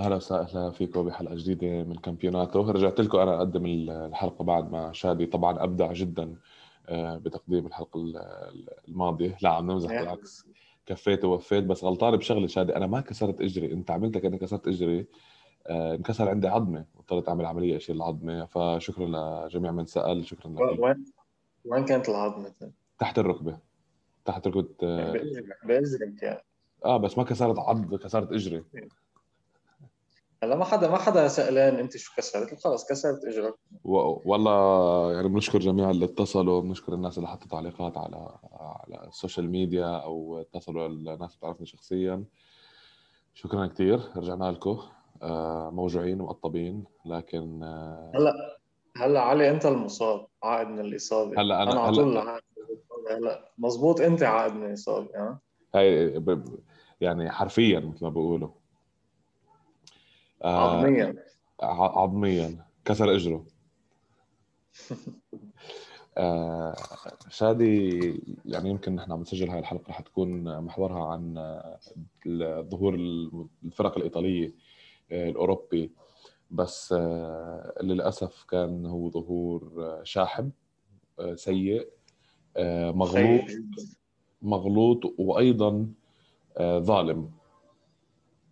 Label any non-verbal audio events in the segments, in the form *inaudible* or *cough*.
أهلا وسهلا فيكم بحلقة جديدة من كامبيوناتو. رجعت لكم أنا أقدم الحلقة بعد ما شادي. طبعا أبدع جدا آه، بتقديم الحلقة الماضية. لا عم نمزح بالعكس. كفيت ووفيت بس غلطان بشغلة شادي. أنا ما كسرت إجري. أنت عملتها كانك كسرت إجري آه، انكسر عندي عظمة. واضطريت أعمل عملية اشيل العظمه فشكرا لجميع من سأل. شكرا لك. وين وين كانت العظمة؟ تحت الركبة. تحت ركبة آه، باجرك يعني آه بس ما كسرت عض كسرت إجري. إيه. هلا ما حدا ما حدا سألان انت شو كسرت؟ خلص كسرت إجرك. والله يعني بنشكر جميع اللي اتصلوا بنشكر الناس اللي حطوا تعليقات على على ال social media أو اتصلوا الناس بتعرفني شخصيا. شكرا كثير رجعنا لكم. آه، موجوعين ومقطبين لكن آه، هلا هلا علي أنت المصاب عائد من الإصابة. هلا أنا, أنا على طول هلا مضبوط أنت عائد من الإصابة ها؟ هي يعني حرفيا مثل ما بيقولوا عظميا. عظميا. كسر إجره. *laughs* آه شادي يعني يمكن نحن عم نسجل هاي الحلقة رح تكون محورها عن ظهور الفرق الإيطالية آه، الأوروبي. بس آه للأسف كان هو ظهور شاحب آه سيء آه مغلوط مغلوط وأيضا آه ظالم.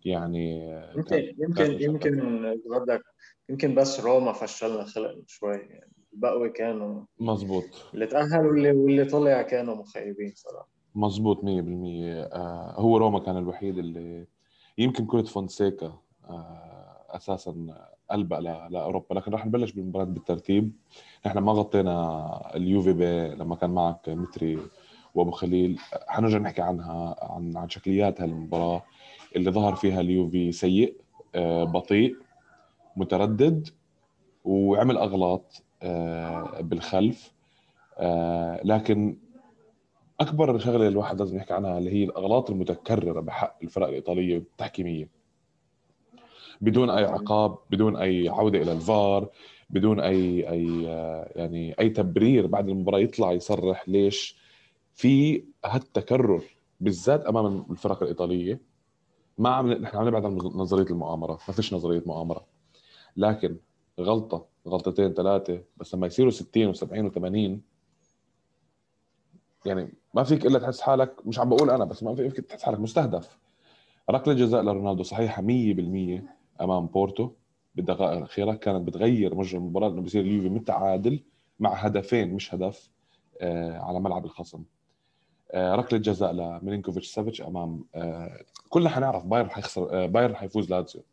يعني يمكن يمكن يمكن بدك يمكن بس روما فشلنا خلق شوي. يعني البقوي كانوا مزبوط اللي تأهل واللي واللي طلع كانوا مخيبين صراحة. مزبوط 100% آه هو روما كان الوحيد اللي يمكن كرة فونسيكا آه أساسا ألبق لأوروبا. لكن راح نبلش بالمباراة بالترتيب. نحن ما غطينا اليوفي بي لما كان معك متري وأبو خليل. حنرجع نحكي عنها عن عن شكليات هالمباراه اللي ظهر فيها اليوفي سيء آه، بطيء متردد وعمل أغلاط آه، بالخلف. آه، لكن أكبر شغلة الواحد لازم يحكي عنها اللي هي الأغلاط المتكررة بحق الفرق الإيطالية التحكيمية. بدون أي عقاب بدون أي عودة إلى الفار بدون أي أي يعني أي تبرير بعد المباراة يطلع يصرح ليش في هالتكرر بالذات أمام الفرق الإيطالية. ما عم نحن عم نبعد عن نظرية المؤامرة. ما فيش نظرية مؤامرة. لكن غلطة غلطتين ثلاثة بس لما يصيروا 60 و70 و80 يعني ما فيك إلا تحس حالك مش عم بقول أنا بس ما فيك تحس حالك مستهدف. ركلة جزاء لرونالدو صحيحة 100% أمام بورتو بالدقائق الأخيرة. كانت بتغير مجرى المباراة إنه بصير اليوفي متعادل مع هدفين مش هدف آه على ملعب الخصم. ركلة جزاء لميلينكوفيتش سافيتش أمام آه، كلنا حنعرف بايرن حيخسر آه، بايرن حيفوز لازيو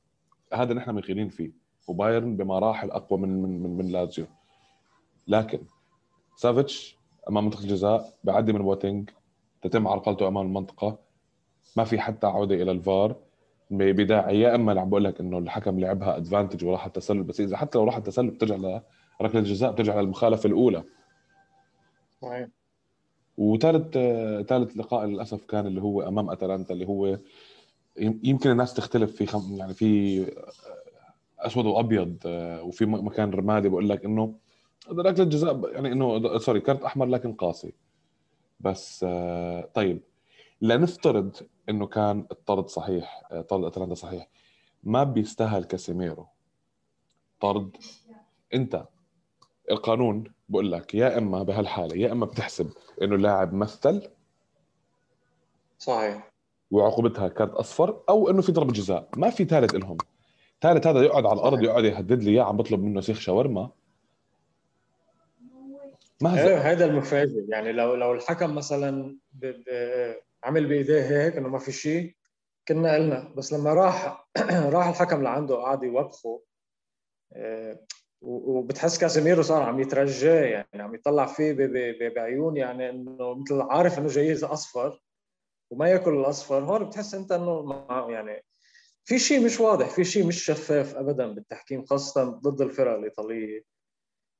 هذا نحن مخيلين فيه وبايرن بمراحل اقوى من من من, من لازيو لكن سافيتش أمام منطقة الجزاء بعدين بواتينج تتم عرقلته أمام المنطقة. ما في حتى عودة إلى الفار. بداعي يا إما بقول لك إنه الحكم لعبها ادفانتج وراح التسلل بس إذا حتى لو راح التسلل بترجع لركلة الجزاء بترجع للمخالفة الأولى. صحيح. وثالث ثالث لقاء للأسف كان اللي هو أمام أتلانتا اللي هو يمكن الناس تختلف في خم... يعني في أسود وابيض وفي مكان رمادي. بقول لك إنه ركلة جزاء يعني إنه sorry كارت أحمر لكن قاسي. بس طيب لنفترض إنه كان الطرد صحيح طرد أتلانتا صحيح. ما بيستاهل كاسيميرو. طرد أنت القانون بقول لك يا إما بهالحالة يا إما بتحسب إنه اللاعب مثل صحيح. وعقوبتها كارت أصفر أو إنه في ضربة جزاء. ما في ثالث لهم ثالث هذا يقعد على الأرض يقعد يهدد لي إياه عم بطلب منه سيخ شاورما. ما هذا المفاجئ. يعني لو لو الحكم مثلا ب... ب... عمل بإيديه هيك إنه ما في شيء كنا قلنا. بس لما راح *clears throat* راح الحكم لعنده قعد يوبخه إيه، وبتحس كاسيميرو صار عم يترجاه يعني عم يطلع فيه بعيون يعني إنه مثل عارف إنه جاي أصفر وما يأكل الأصفر. هون بتحس أنت إنه يعني في شيء مش واضح في شيء مش شفاف ابدا بالتحكيم خاصة ضد الفرق الإيطالية.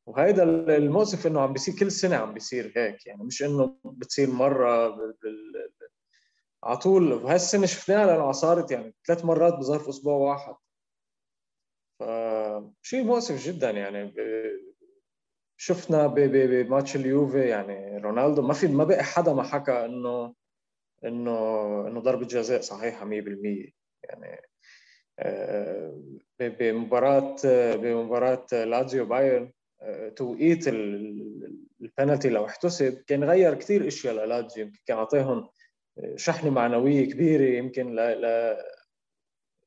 وهيدا المؤسف إنه عم بيصير كل سنة عم بيصير هيك يعني مش إنه بتصير مرة. على طول. وهالسنة شفناها لأنه صارت يعني ثلاث مرات بظرف أسبوع واحد. فشيء مؤسف جدا يعني. شفنا بماتش اليوفي يعني رونالدو. ما في ما بقى حدا ما حكى انه انه إنه ضربة جزاء صحيحة 100% يعني بمباراه بمباراة لازيو بايرن توقيت البنالتي لو احتسب كان غير كثير إشياء للازيو يمكن كان أعطيهم شحنة معنوية كبيرة يمكن ل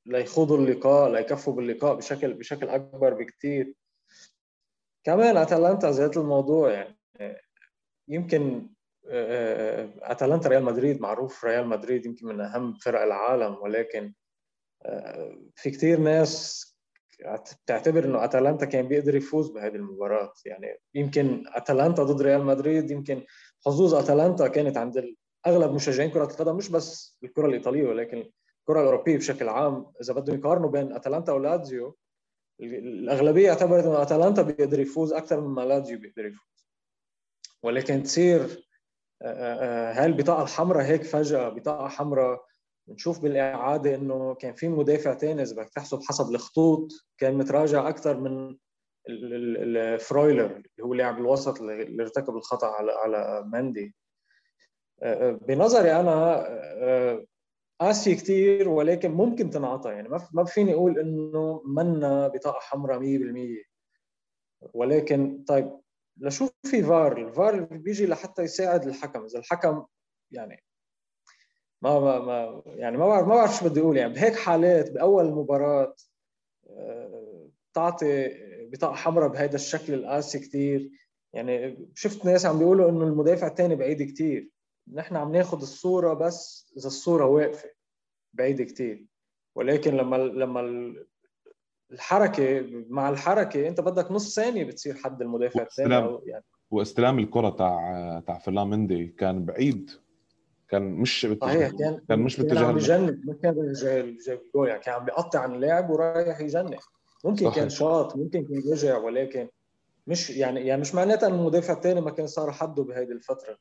ليخوضوا اللقاء ليكفوا باللقاء بشكل بشكل أكبر بكثير كمان أتلانتا ذات الموضوع يعني يمكن آه، آه، أتلانتا ريال مدريد معروف ريال مدريد يمكن من أهم فرق العالم ولكن آه، في كثير ناس بتعتبر إنه أتلانتا كان بيقدر يفوز بهذه المباراة. يعني يمكن أتلانتا ضد ريال مدريد يمكن حظوظ أتلانتا كانت عند أغلب مشجعين كرة القدم مش بس الكرة الإيطالية ولكن الكرة الأوروبية بشكل عام. إذا بدهم يقارنوا بين أتلانتا ولازيو الأغلبية اعتبرت إنه أتلانتا بيقدر يفوز أكثر مما لازيو بيقدر يفوز. ولكن تصير هاي البطاقه الحمراء هيك فجأة بطاقة حمراء بنشوف بالإعادة إنه كان في مدافع ثاني إذا بدك تحسب حسب الخطوط كان متراجع أكثر من الفرويلر اللي هو لاعب الوسط اللي ارتكب الخطأ على على ماندي بنظري أنا قاسي كثير ولكن ممكن تنعطى. يعني ما فيني أقول إنه منا بطاقة حمراء 100% ولكن طيب لشوف في فار؟ الفار بيجي لحتى يساعد الحكم. إذا الحكم يعني ما ما, ما يعني ما بعرف ما بعرف شو بدي أقول. يعني بهيك حالات بأول مباراه آه، تعطي بطاقة حمراء بهذا الشكل القاسي كثير يعني شفت ناس عم بيقولوا إنه المدافع الثاني بعيد كثير نحن عم ناخذ الصورة بس إذا الصورة واقفة. بعيد كثير ولكن لما لما الحركة مع الحركة انت بدك نص ثانية بتصير حد المدافع الثاني يعني. واستلام الكرة تاع تاع فلان مندي كان بعيد. كان مش صحيح كان كان مش باتجاه كان عم بجنب ما كان جاي جاي الجول يعني كان عم بيقطع عن اللاعب ورايح يجنب ممكن صحيح. كان شاط ممكن كان رجع ولكن مش يعني يعني مش معناتها المدافع الثاني ما كان صار حده بهذه الفترة.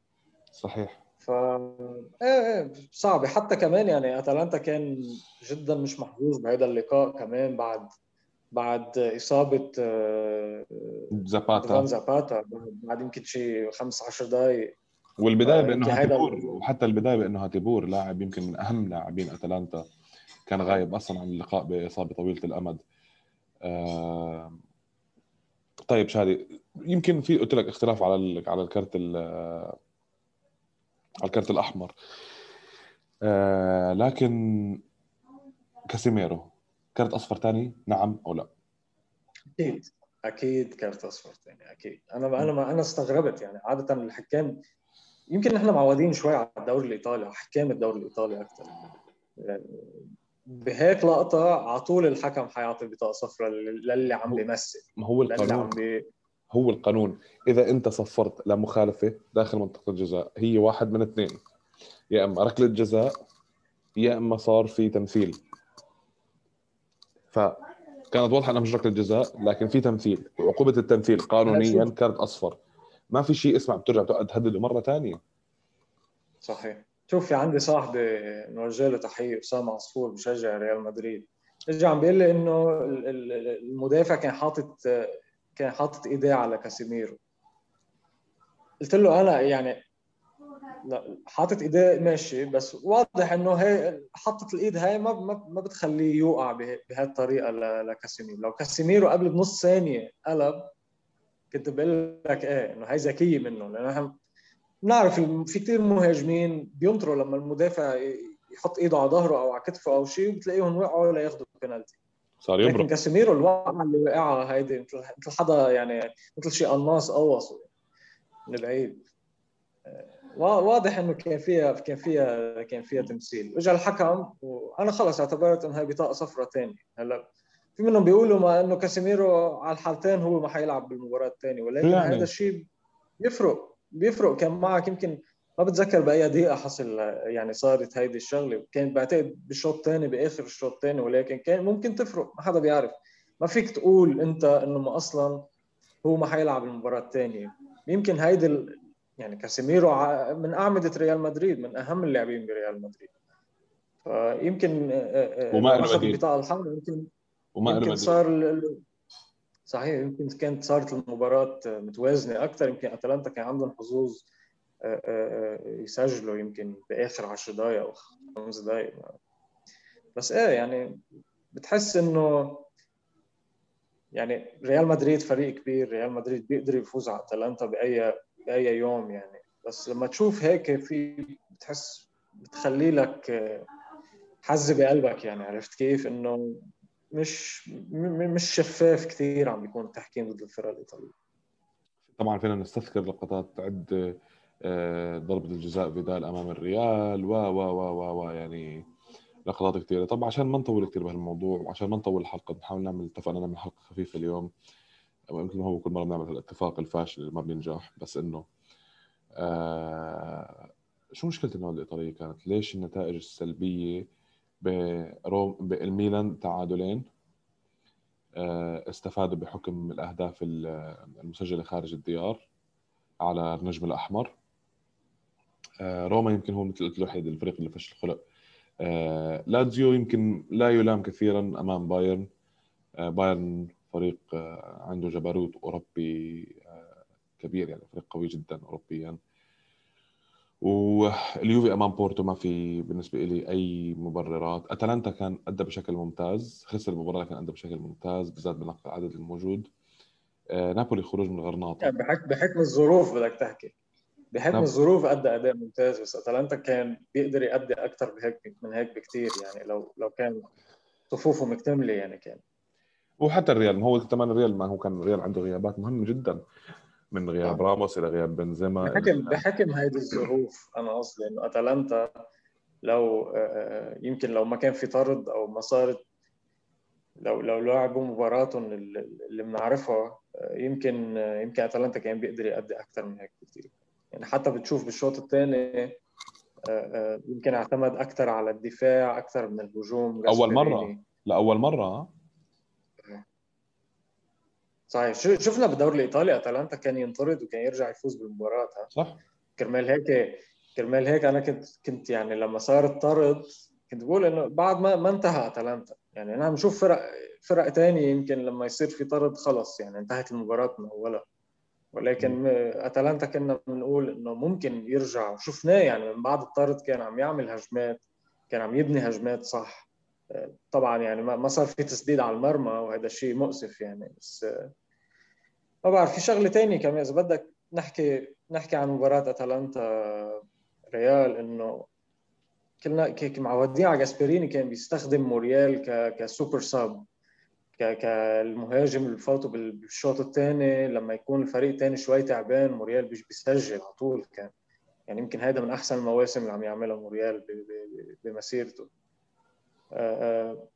صحيح. ف إيه إيه صعبه حتى كمان يعني أتلانتا كان جدا مش محظوظ بهذا اللقاء كمان بعد بعد إصابة آه، زاباتا. زاباتا بعد يمكن شيء 15 دقائق والبداية بأنه هاتيبور وحتى البداية بأنه هاتيبور لاعب يمكن من أهم لاعبين أتلانتا كان غايب أصلا عن اللقاء بإصابة طويلة الأمد. آه طيب شادي يمكن في قلت لك اختلاف على على الكارت على الكارت الأحمر. آه لكن كاسيميرو كارت أصفر ثاني نعم أو لا؟ أكيد أكيد كارت أصفر ثاني أكيد. أنا أنا أنا استغربت يعني عادة الحكام يمكن نحن معودين شوي على الدوري الإيطالي على حكام الدوري الإيطالي أكثر يعني بهيك لقطة على طول الحكم حيعطي بطاقة صفراء للي عم بيمثل ما هو القانون بي... هو القانون. إذا أنت صفرت لمخالفه داخل منطقة الجزاء هي واحد من اثنين. يا إما ركله جزاء يا إما صار في تمثيل. فكانت واضحة إنها مش ركلة جزاء لكن في تمثيل. وعقوبة التمثيل قانونيا كارت أصفر. ما في شيء اسمع بترجع تهدده مرة ثانية. صحيح. شوف في عندي صاحبي نوجه له تحيه اسامه عصفور بشجع ريال مدريد. رجع عم بيقول لي إنه المدافع كان حاطط كان حاطط إيديه على كاسيميرو. قلت له أنا يعني لا حاطط إيديه ماشي بس واضح إنه هي حطت الإيد هاي ما ما بتخليه يوقع بهالطريقة لكاسيميرو. لو كاسيميرو قبل بنص ثانية قلب كنت بقول لك إيه إنه هي ذكية منه لأنه إحنا بنعرف في كثير مهاجمين بينطروا لما المدافع يحط إيده على ظهره أو على كتفه أو شيء وبتلاقيهم وقعوا لياخذوا بينالتي صار يبرق لكن كاسيميرو الوقعة اللي وقعها هيدي مثل حدا يعني مثل شيء قناص قوصه من بعيد واضح إنه كان فيها كان فيها كان فيها تمثيل. اجى الحكم وأنا خلص اعتبرت إنه هي بطاقة صفراء ثانية هلا في منهم بيقولوا ما إنه كاسيميرو على الحالتين هو ما حيلعب بالمباراة الثانية ولكن يعني. هذا الشيء بيفرق. بيفرق كان معك يمكن ما بتذكر بأي دقيقة حصل يعني صارت هيدي الشغلة؟ كانت بعتقد بالشوط الثاني بآخر الشوط الثاني ولكن كان ممكن تفرق ما حدا بيعرف. ما فيك تقول أنت إنه ما أصلا هو ما حيلعب المباراة الثانية يمكن هيدي يعني كاسيميرو من أعمدة ريال مدريد من أهم اللاعبين بريال مدريد. فيمكن وما اخذ البطاقه الحمراء يمكن وما يمكن صار صحيح يمكن كانت صارت المباراة متوازنة أكثر يمكن أتلانتا كان عندهم حظوظ يسجلوا يمكن بآخر 10 دقائق أو خمس دقائق بس إيه يعني بتحس إنه يعني ريال مدريد فريق كبير ريال مدريد بيقدر يفوز على أتلانتا بأي بأي يوم يعني. بس لما تشوف هيك في بتحس بتخلي لك حز بقلبك يعني عرفت كيف؟ إنه مش مش شفاف كثير عم بيكون التحكيم ضد الفرق الإيطالية. طبعا فينا نستذكر لقطات عده ضربة الجزاء فيدال أمام الريال و و و و يعني لقطات كثيرة. طبعا عشان ما نطول كثير بهالموضوع وعشان ما نطول الحلقة بنحاول نعمل اتفقنا نعمل حلقة خفيفة اليوم. ويمكن هو كل مرة بنعمل الاتفاق الفاشل اللي ما بينجح بس إنه آه شو مشكلة النوادي الايطاليه كانت؟ ليش النتائج السلبية بروم بالميلان تعادلين؟ آه استفادوا بحكم الأهداف المسجلة خارج الديار على النجم الأحمر. روما يمكن هو مثل قلت الوحيد الفريق اللي فشل خلق. آه لاتزيو يمكن لا يلام كثيرا أمام بايرن. آه بايرن فريق آه عنده جبروت أوروبي آه كبير يعني فريق قوي جدا اوروبيا. واليوفي أمام بورتو ما في بالنسبة لي أي مبررات. أتلانتا كان أدى بشكل ممتاز. خسر المباراة لكن أدى بشكل ممتاز بالذات بنقل العدد الموجود. آه نابولي خروج من غرناطة. يعني بحكم الظروف بدك تحكي. بحكم نعم. الظروف أدى اداء ممتاز بس اتلانتا كان بيقدر يأدي أكثر بهيك من هيك بكثير يعني لو لو كان صفوفه مكتملة يعني كان وحتى الريال ما هو كمان الريال ما هو كان الريال عنده غيابات مهمة جدا من غياب نعم. راموس إلى غياب بنزيما بحكم بحكم هذه الظروف أنا قصدي إنه أتلانتا لو آه، آه، يمكن لو ما كان في طرد أو ما صارت لو لو لعبوا مباراتهم اللي بنعرفها آه، يمكن يمكن أتلانتا كان بيقدر يأدي أكثر من هيك بكثير يعني حتى بتشوف بالشوط الثاني آه، آه، يمكن اعتمد أكثر على الدفاع أكثر من الهجوم أول مرة. لاول مرة. صحيح. شفنا بالدوري الايطالي أتلانتا كان ينطرد وكان يرجع يفوز بالمباراة صح. كرمال هيك كرمال هيك أنا كنت كنت يعني لما صار الطرد كنت بقول إنه بعد ما ما انتهى أتلانتا. يعني أنا عم فرق فرق ثانية يمكن لما يصير في طرد خلص يعني انتهت المباراة من أولها. ولكن أتلانتا كنا بنقول إنه ممكن يرجع. وشفناه يعني من بعد الطرد كان عم يعمل هجمات كان عم يبني هجمات صح. طبعا يعني ما صار في تسديد على المرمى وهذا شيء مؤسف يعني. بس ما بعرف في شغلة ثانية كمان. إذا بدك نحكي نحكي عن مباراة أتلانتا ريال إنه كلنا معودين على جاسبريني كان بيستخدم موريال ك super sub. كالمهاجم اللي فاتوا بالشوط الثاني لما يكون الفريق الثاني شوي تعبان موريال بيسجل على طول كان يعني يمكن هذا من أحسن المواسم اللي عم يعملها موريال بمسيرته. آه، آه،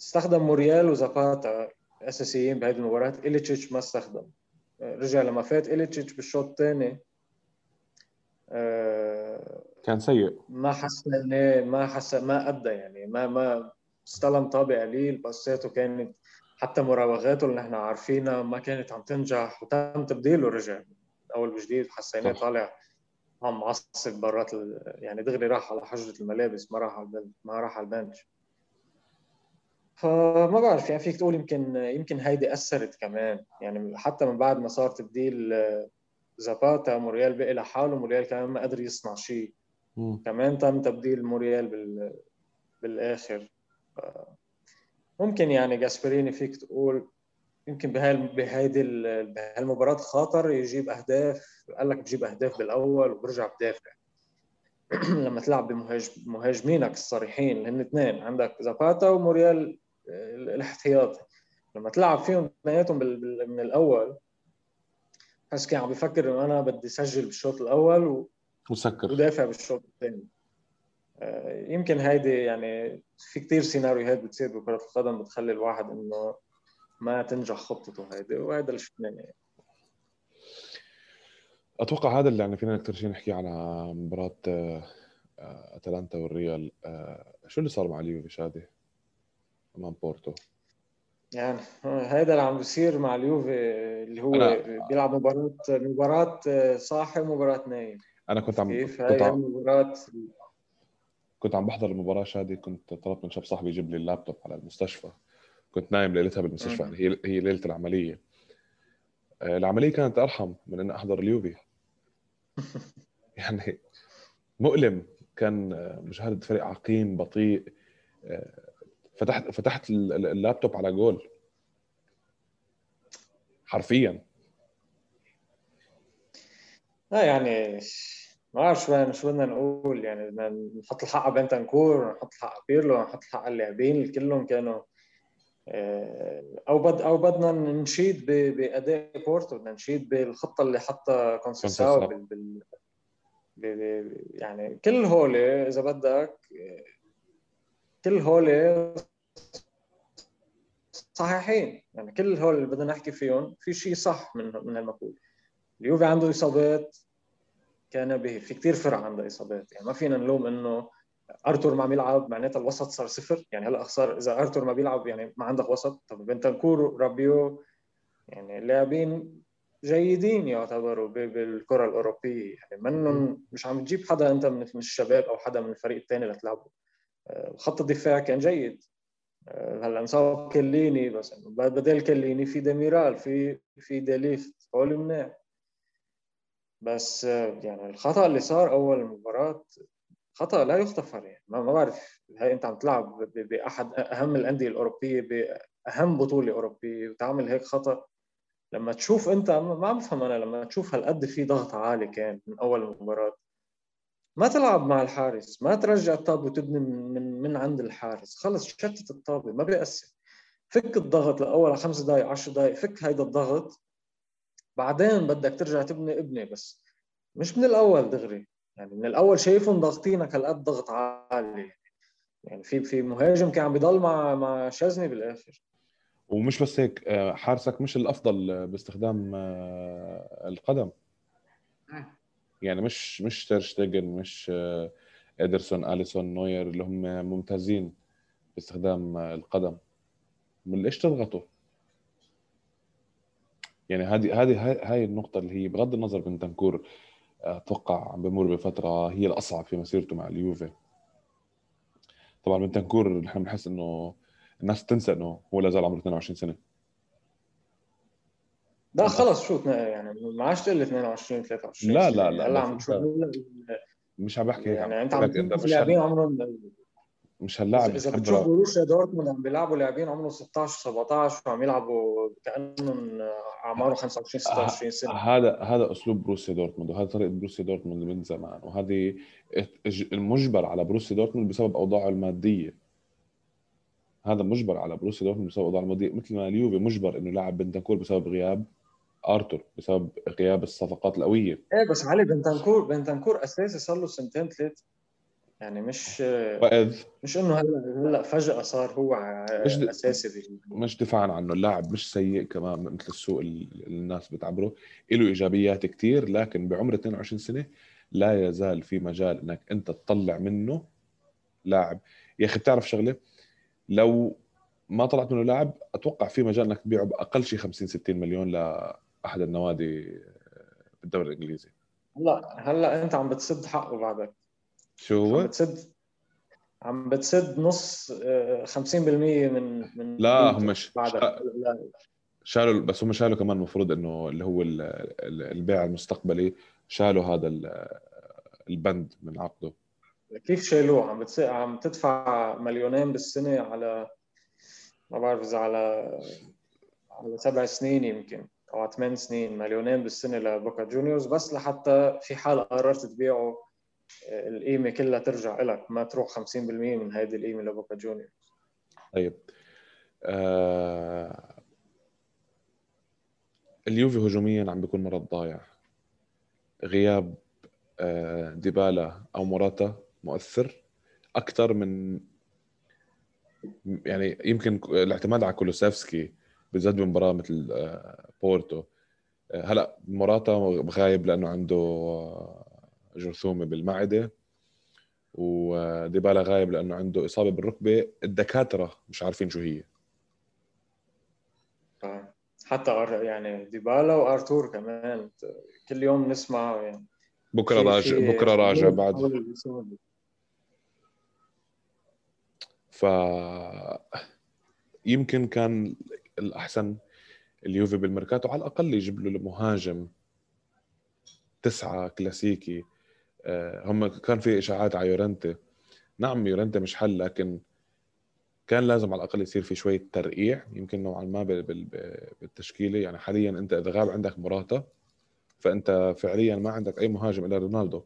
استخدم موريال وزاباتا أساسيين بهذه المباراة. إليتشيتش ما استخدم. آه، رجع لما فات إليتشيتش بالشوط الثاني كان سيء. ما حسنا ما حس ما أدى يعني ما ما استلم طابع قليل باساته كانت حتى مراوغاته اللي نحن عارفينها ما كانت عم تنجح وتم تبديله رجع. أول وجديد حسيناه طالع عم معصب برات يعني دغري راح على حجرة الملابس ما راح على ما راح على البنش. فما بعرف يعني فيك تقول يمكن يمكن هيدي أثرت كمان. يعني حتى من بعد ما صار تبديل زاباتا موريال بقي لحاله موريال كمان ما قدر يصنع شيء. كمان تم تبديل موريال بال بالآخر. ممكن يعني جاسبريني فيك تقول يمكن بهاي بهيدي بهالمباراه خاطر يجيب أهداف قال لك بجيب أهداف بالأول وبرجع بدافع. *clears throat* لما تلعب بمهاجمينك الصريحين اللي هن اثنين عندك زاباتا وموريال الاحتياطي. لما تلعب فيهم اثنيناتهم من الأول حس كان عم بفكر إنه أنا بدي اسجل بالشوط الأول و... وسكر ودافع بالشوط الثاني. آه، يمكن هيدي يعني في كثير سيناريوهات بتصير بكرة القدم بتخلي الواحد إنه ما تنجح خطته هيدي وهذا اللي شفناه يعني. أتوقع هذا اللي يعني فينا أكثر شيء نحكي على مباراة آه، أتلانتا والريال. آه، شو اللي صار مع اليوفي شادي أمام بورتو؟ يعني هذا اللي عم بيصير مع اليوفي اللي هو أنا... بيلعب مباراة مباراة صاحي ومباراة نايم. أنا كنت عم كيف كنت عم... كنت عم بحضر المباراة شادي كنت طلبت من شاب صاحبي يجيب لي اللابتوب على المستشفى. كنت نايم ليلتها بالمستشفى يعني هي هي ليلة العملية. آه، العملية كانت أرحم من إني أحضر اليوفي. *laughs* يعني مؤلم كان مشاهده فريق عقيم بطيء. آه، فتحت فتحت اللابتوب على جول. حرفيا. لا يعني ما بعرف شو شو بدنا نقول يعني بدنا نحط الحق على بنتنكور نحط الحق على بيرلو نحط الحق على اللاعبين كلهم كانوا آه، أو بد أو بدنا نشيد بأداء بورتو بدنا نشيد بالخطة اللي حطها كونسيساو بال... بال... يعني كل هول إذا بدك كل هول صحيحين. يعني كل هول اللي بدنا نحكي فيهم في شيء صح من من هالمقول اليوفي عنده إصابات كان به في كثير فرق عندها إصابات. يعني ما فينا نلوم إنه أرتور ما عم يلعب معناتها الوسط صار صفر. يعني هلأ صار إذا أرتور ما بيلعب يعني ما عندك وسط. طب بنتنكور رابيو يعني لاعبين جيدين يعتبروا بالكرة الأوروبية. يعني منهم مش عم تجيب حدا أنت من الشباب أو حدا من الفريق الثاني لتلعبه. آه، خط الدفاع كان جيد. آه، هلأ انصاب كيليني بس بدل كيليني في ديميرال في في ديليفت. هول منيح بس يعني الخطأ اللي صار أول مباراه خطأ لا يعني ما, ما بعرف هاي أنت عم تلعب بأحد أهم الأندية الأوروبية بأهم بطولة أوروبية وتعمل هيك خطأ. لما تشوف أنت ما عم بفهم أنا لما تشوف هالقد في ضغط عالي كان من أول المباراة. ما تلعب مع الحارس ما ترجع الطابة وتبني من من عند الحارس. خلص شتت الطابة ما بيأثر. فك الضغط لأول خمس دقائق 10 دقائق فك هيدا الضغط. بعدين بدك ترجع تبني ابني بس مش من الأول دغري. يعني من الأول شايفهم ضاغطينك هالقد ضغط عالي. يعني في في مهاجم كان عم بيضل مع مع شازني بالآخر. ومش بس هيك آه، حارسك مش الأفضل باستخدام آه، القدم. يعني مش مش تيرشتيجن مش آه، إدرسون أليسون نوير اللي هم ممتازين باستخدام القدم. ليش تضغطوا؟ يعني هذه هذه هاي النقطة اللي هي بغض النظر من تنكور أتوقع عم بمر بفترة هي الأصعب في مسيرته مع اليوفي. طبعا بنتنكور نحن بنحس إنه الناس تنسى إنه هو لا زال عمره 22 سنة. لا خلص شو يعني ما عادش تقول 22 23 لا لا لا هلا عم تشوف مش عم بحكي يعني أنت عم تشوف لاعبين عمرهم مش هاللاعب اذا بتشوف بروسيا دورتموند عم بيلعبوا لاعبين عمرهم 16 17 وعم يلعبوا كانهم أعمارهم 25 26 سنة. هذا هذا أسلوب بروسيا دورتموند وهذا طريقة بروسيا دورتموند من زمان وهذه المجبر على بروسيا دورتموند بسبب أوضاعه المادية. هذا مجبر على بروسيا دورتموند بسبب اوضاعه المادية. مثل ما اليوفي مجبر إنه يلعب بنتنكور بسبب غياب آرتور بسبب غياب الصفقات القوية. إيه بس علي بنتنكور بنتنكور أساسي صار له سنتين ثلاثة. يعني مش وإذ مش إنه هلأ هلأ فجأة صار هو مش أساسي مش دفاعا عنه. اللاعب مش سيء كمان مثل السوق اللي الناس بتعبره. له إيجابيات كثير لكن بعمر 22 سنة لا يزال في مجال إنك أنت تطلع منه لاعب. يا أخي بتعرف شغلة؟ لو ما طلعت منه لاعب أتوقع في مجال إنك تبيعه بأقل شيء 50 60 مليون لأحد النوادي بالدوري الإنجليزي. هلا هلأ أنت عم بتسد حقه بعدك. شو هو؟ عم بتسد عم بتسد نص 50% آه، من من لا هم مش شالوا بس هم شالوا كمان المفروض إنه اللي هو البيع المستقبلي شالوا هذا البند من عقده. كيف شالوه؟ عم بتصير عم تدفع مليونين بالسنة على ما بعرف إذا على على سبع سنين يمكن أو ثمان سنين مليونين بالسنة لبوكا جونيورز بس لحتى في حال قررت تبيعه القيمة كلها ترجع لك ما تروح 50% من هذه القيمة لبوكا جونيورز. طيب. آه... اليوفي هجوميا عم بيكون مرض ضايع. غياب آه ديبالا أو موراتا مؤثر. أكثر من يعني يمكن الاعتماد على كولوسيفسكي بالذات بمباراة مثل آه بورتو. آه، هلأ موراتا غايب لأنه عنده آه، جرثومة بالمعدة. وديبالا غايب لأنه عنده إصابة بالركبة. الدكاترة مش عارفين شو هي. آه. حتى يعني ديبالا وأرتور كمان. كل يوم نسمع يعني. بكرة راجع بكرة راجع بعد. ف يمكن كان الأحسن اليوفي بالميركاتو. على الأقل يجيب له مهاجم تسعة كلاسيكي. هم كان في إشاعات على يورنتي. نعم يورنتي مش حل لكن كان لازم على الأقل يصير في شوية ترقيع يمكن نوعا ما بالتشكيلة. يعني حاليا أنت إذا غاب عندك مراتا فأنت فعليا ما عندك أي مهاجم إلا رونالدو.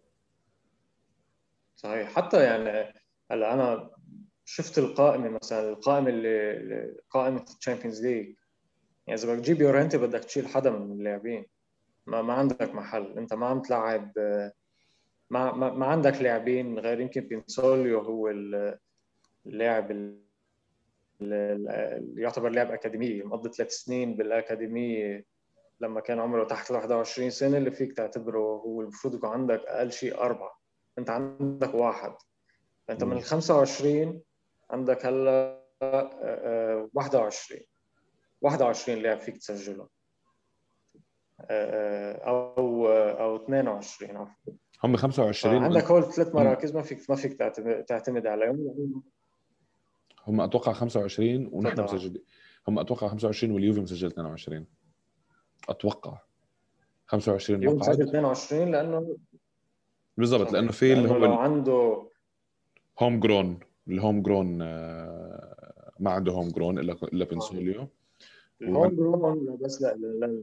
صحيح. حتى يعني هلأ أنا شفت القائمة مثلا القائمة اللي قائمة ال Champions League يعني إذا بدك تجيب يورنتي بدك تشيل حدا من اللاعبين. ما, ما عندك محل. أنت ما عم تلعب ما, ما, ما عندك لاعبين غير يمكن بينسوليو هو اللاعب اللي يعتبر لاعب اكاديميه مقضي ثلاث سنين بالاكاديميه لما كان عمره تحت ال 21 سنة اللي فيك تعتبره هو المفروض يكون عندك أقل شيء أربعة. أنت عندك واحد. فانت من ال 25 عندك هلا 21 آه، 21 آه، لاعب فيك تسجله آه، أو أو 22 عفوا. هم 25 عندك هول ثلاث مراكز ما فيك ما فيك تعتمد عليهم. هم أتوقع 25 ونحن مسجلين هم أتوقع 25 واليوفي مسجل 22 أتوقع. 25 اليوم مسجل 22 لأنه بالضبط لأنه في اللي هو لو عنده home grown ال home grown ما عنده home grown الا إلا بنسوليو. ال home grown بس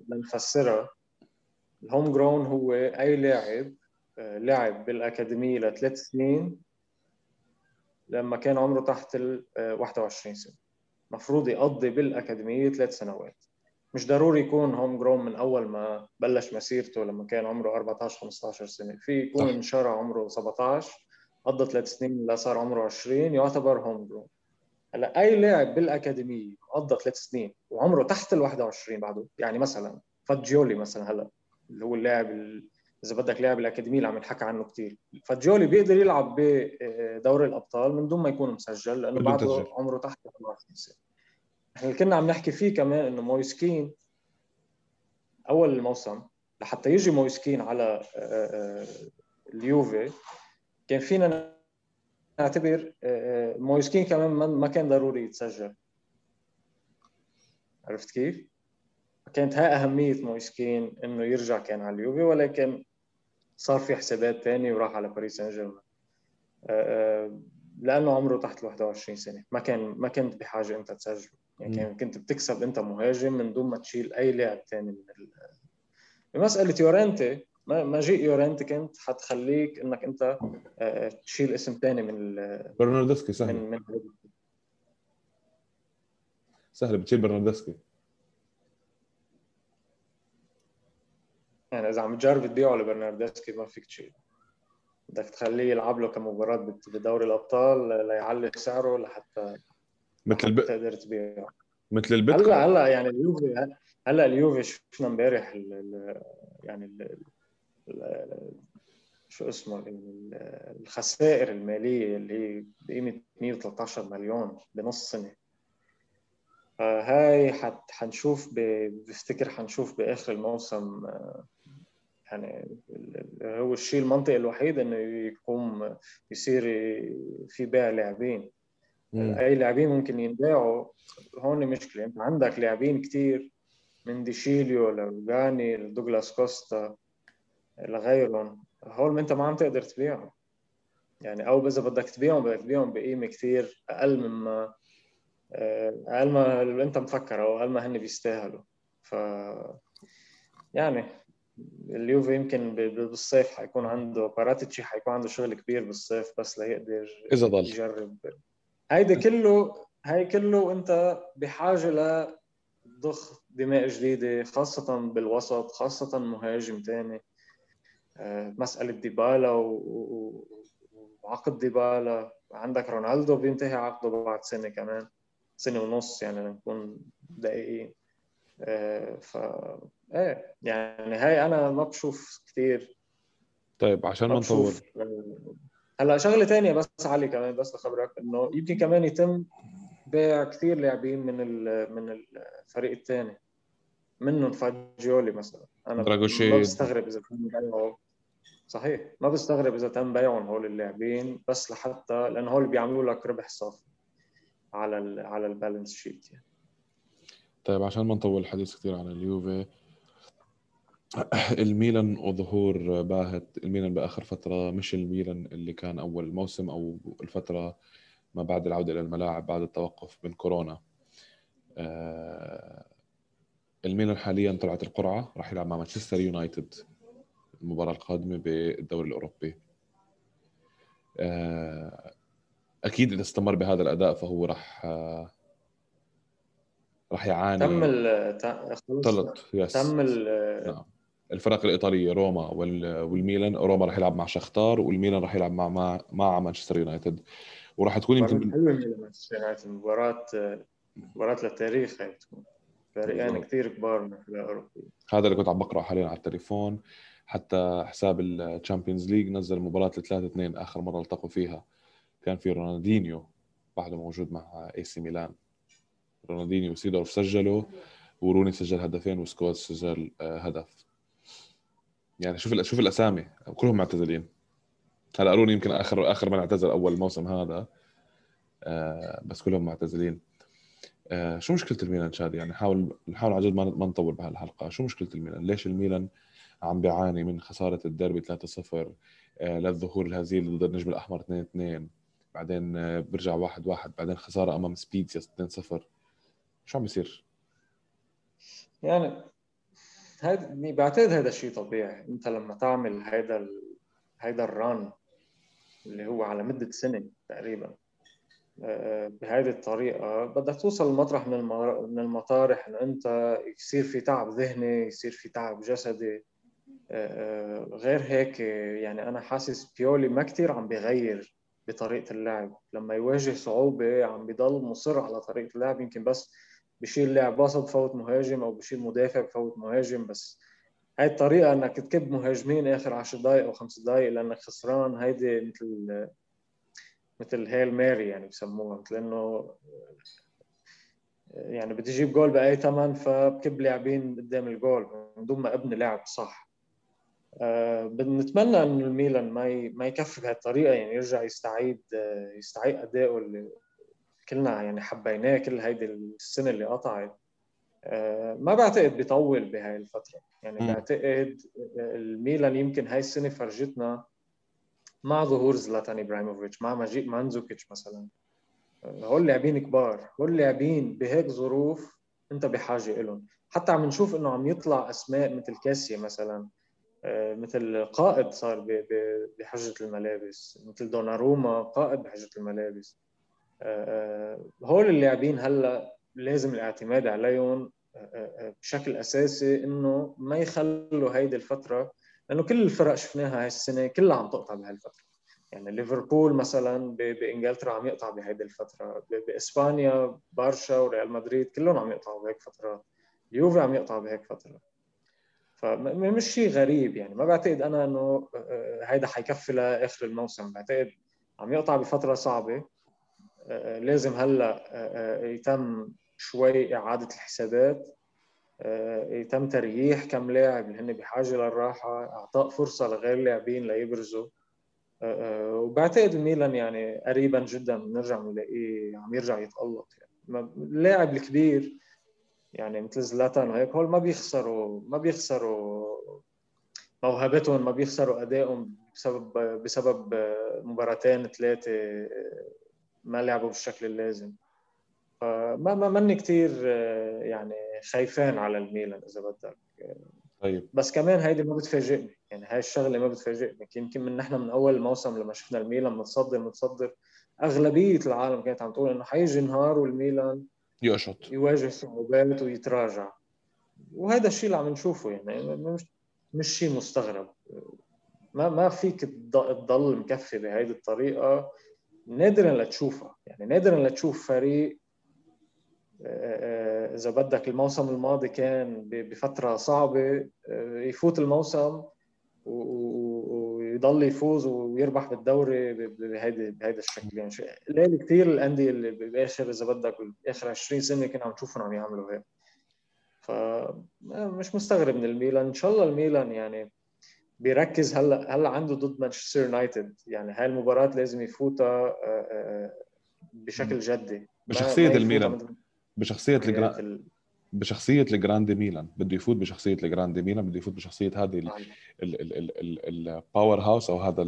لنفسرها ال home grown هو أي لاعب آه، لعب بالأكاديمية لثلاث سنين لما كان عمره تحت ال 21 آه، سنة. المفروض يقضي بالأكاديمية ثلاث سنوات. مش ضروري يكون هوم جرون من أول ما بلش مسيرته لما كان عمره 14 15 سنة. في يكون انشرى عمره 17 قضى ثلاث سنين لصار عمره 20 يعتبر هوم جرون هلا أي لاعب بالأكاديمية قضى ثلاث سنين وعمره تحت ال 21 بعده يعني مثلا فاجيولي مثلا هلا اللي هو اللاعب إذا بدك لاعب الأكاديمية اللي عم ينحكى عنه كثير فاجيولي بيقدر يلعب بدوري الأبطال من دون ما يكون مسجل لأنه بعده عمره تحت 21 سنه إحنا اللي كنا عم نحكي فيه كمان إنه مويسكين أول الموسم لحتى يجي مويسكين على آه، آه، اليوفي كان فينا نعتبر آه، مويسكين كمان ما كان ضروري يتسجل. عرفت كيف؟ كانت هاي أهمية مويسكين إنه يرجع كان على اليوفي ولكن صار في حسابات ثانية وراح على باريس سان جيرمان لأنه عمره تحت ال 21 سنة. ما كان ما كنت بحاجة أنت تسجله يعني كان كنت بتكسب إنت مهاجم من دون ما تشيل أي لاعب ثاني من ال... بمسألة يورنتي ما جيء يورنتي كنت حتخليك إنك إنت آه، تشيل اسم ثاني من برناردسكي سهل. من, من سهل بتشيل برناردسكي. يعني إذا عم تجرب تبيعه لبرناردسكي ما فيك تشيل بدك تخليه يلعب له كمباراة بدوري الأبطال ليعلي سعره لحتى مثل الب... تقدر تبيعه. مثل البيتكوين هلا هلأ يعني اليوفي هلأ اليوفي شفنا امبارح يعني ال ال شو اسمه؟ الخسائر المالية اللي هي بقيمة 113 مليون بنص سنة. فهاي حنشوف بفتكر حنشوف بآخر الموسم يعني هو الشيء المنطقي الوحيد إنه يقوم يصير في بيع لاعبين. أي لاعبين ممكن ينباعوا. هون مشكلة. أنت عندك لاعبين كثير من ديشيليو لروجاني لدوغلاس كوستا لغيرهم. هول أنت ما عم تقدر تبيعهم. يعني أو إذا بدك تبيعهم بدك تبيعهم بقيمة كثير أقل مما آه، أقل ما أنت مفكر أو أقل ما هن بيستاهلوا. ف يعني اليوفي يمكن بالصيف حيكون عنده باراتيتشي حيكون عنده شغل كبير بالصيف بس ليقدر إذا ضل. يجرب. هيدا كله هي كله أنت بحاجة لضخ دماء جديدة خاصة بالوسط خاصة مهاجم ثاني آه، مسألة ديبالا وعقد ديبالا. عندك رونالدو بينتهي عقده بعد سنة كمان سنة ونص يعني لنكون دقيقين. ف إيه يعني هاي أنا ما بشوف كثير طيب عشان ما نطول. هلأ شغلة ثانية بس علي كمان بس لخبرك إنه يمكن كمان يتم بيع كثير لاعبين من من الفريق الثاني منهم فاجيولي مثلا. أنا ما بستغرب إذا تم بيعه صحيح ما بستغرب إذا تم بيعهم هول اللاعبين بس لحتى لأنه هول بيعملوا لك ربح صافي على ال على ال balance sheet يعني. طيب عشان ما نطول الحديث كثير عن اليوفي *clears throat* الميلان وظهور باهت الميلان بآخر فترة مش الميلان اللي كان أول موسم أو الفترة ما بعد العودة إلى الملاعب بعد التوقف من كورونا. آه، الميلان حاليا طلعت القرعة راح يلعب مع مانشستر يونايتد المباراة القادمة بالدوري الأوروبي. آه، أكيد إذا استمر بهذا الأداء فهو راح آه، راح يعاني تم ال يس تم نعم. الفرق الايطاليه روما والميلان روما راح يلعب مع شختار والميلان راح يلعب مع مع, مع مانشستر يونايتد. وراح تكون يمكن حلوة مانشستر يونايتد. مباراة مباراة للتاريخ هي تكون. فريقين كثير كبار من الاوروبيه هذا اللي كنت عم بقرا حاليا على التليفون. حتى حساب ال Champions League نزل مباراة 3 2 آخر مرة التقوا فيها. كان في رونالدينيو بعده موجود مع إي سي ميلان. رونالدينيو وسيدورف سجلوا وروني سجل هدفين وسكولز سجل آه، هدف. يعني شوف شوف الأسامي كلهم معتزلين. هلا روني يمكن اخر آخر من اعتزل أول موسم هذا آه، بس كلهم معتزلين. آه، شو مشكلة الميلان شادي؟ يعني نحاول نحاول عن جد ما نطول بهالحلقة. شو مشكلة الميلان؟ ليش الميلان عم بيعاني من خسارة الديربي 3-0 للظهور الهزيل ضد النجم الأحمر 2-2 بعدين برجع 1-1 بعدين خسارة أمام سبيتسيا 2-0 شو عم بيصير؟ يعني هيدا بعتقد هذا شيء طبيعي. انت لما تعمل هيدا ال... هيدا الران اللي هو على مدة سنة تقريبا آه، بهذه الطريقة بدك توصل لمطرح من من المطارح إنه أنت يصير في تعب ذهني يصير في تعب جسدي. آه، آه، غير هيك يعني أنا حاسس بيولي ما كثير عم بيغير بطريقة اللعب. لما يواجه صعوبة عم بيضل مصر على طريقة اللعب يمكن بس بشيل لاعب وسط بفوت مهاجم أو بشيل مدافع بفوت مهاجم بس هاي الطريقة إنك تكب مهاجمين آخر 10 دقائق أو 5 دقائق لأنك خسران هيدي مثل مثل هيل ماري يعني بسموها مثل إنه يعني بدي أجيب جول بأي ثمن فبكب لاعبين قدام الجول من دون ما أبني لعب صح. أه بنتمنى إنه الميلان ما ما يكفي بهالطريقة يعني يرجع يستعيد يستعيد ادائه اللي كلنا يعني حبيناه كل هيدي السنة اللي قطعت. آه، ما بعتقد بيطول بهاي الفترة. يعني م. بعتقد الميلان يمكن هاي السنة فرجتنا مع ظهور زلاتان إبراهيموفيتش مع مجيء مانزوكيتش مثلا. آه، هول لاعبين كبار. هول لاعبين بهيك ظروف انت بحاجة لهم حتى عم نشوف إنه عم يطلع أسماء مثل كاسيا مثلا. آه، مثل قائد صار بحجة الملابس. مثل دوناروما قائد بحجة الملابس. هول اللاعبين هلا لازم الاعتماد عليهم بشكل أساسي إنه ما يخلوا هيدي الفترة لأنه كل الفرق شفناها هاي السنة كلها عم تقطع بهالفترة. يعني ليفربول مثلا بإنجلترا عم يقطع بهيدي الفترة بإسبانيا بارشا وريال مدريد كلهم عم يقطعوا بهيك فترات اليوفي عم يقطع بهيك فترة. فمش شيء غريب يعني ما بعتقد أنا إنه هيدا حيكفي لآخر الموسم. بعتقد عم يقطع بفترة صعبة. لازم هلا آه، آه، يتم شوي إعادة الحسابات آه، يتم ترييح كم لاعب اللي هن بحاجة للراحة إعطاء فرصة لغير اللاعبين ليبرزوا. وبعتقد الميلان يعني قريبا جدا بنرجع نلاقيه عم يرجع يتألق يعني. اللاعب الكبير يعني مثل زلاتان وهيك هول ما بيخسروا ما بيخسروا موهبتهم ما بيخسروا أدائهم بسبب بسبب مباراتين ثلاثة ما لعبوا بالشكل اللازم فما ما ماني كثير آه، يعني خايفان على الميلان إذا بدك. طيب. بس كمان هيدي ما بتفاجئني. يعني هاي الشغلة ما بتفاجئني. يمكن من نحن من أول الموسم لما شفنا الميلان متصدر متصدر أغلبية العالم كانت عم تقول إنه حيجي نهار والميلان يقشط. يواجه صعوبات ويتراجع. وهذا الشيء اللي عم نشوفه يعني مش مش شيء مستغرب. ما ما فيك تضل مكفي بهيدي الطريقة. نادرا لتشوفها يعني نادرا لتشوف فريق آه، آه، إذا بدك الموسم الماضي كان بفترة صعبة آه، يفوت الموسم ويضل يفوز ويربح بالدوري بهيدي بهيدا الشكل. يعني قليل كثير الأندية اللي بآخر إذا بدك باخر 20 سنة كنا عم نشوفهم عم يعملوا هيك. فمش مستغرب من الميلان. إن شاء الله الميلان يعني بيركز هلا هلا عنده ضد مانشستر يونايتد؟ يعني هاي المباراة لازم يفوتها آه، آه، آه، بشكل جدي. بشخصية الميلان. بشخصية ال grand بشخصية ال grand ميلان. بده يفوت بشخصية ال grand ميلان بده يفوت بشخصية هذه ال powerhouse أو هذا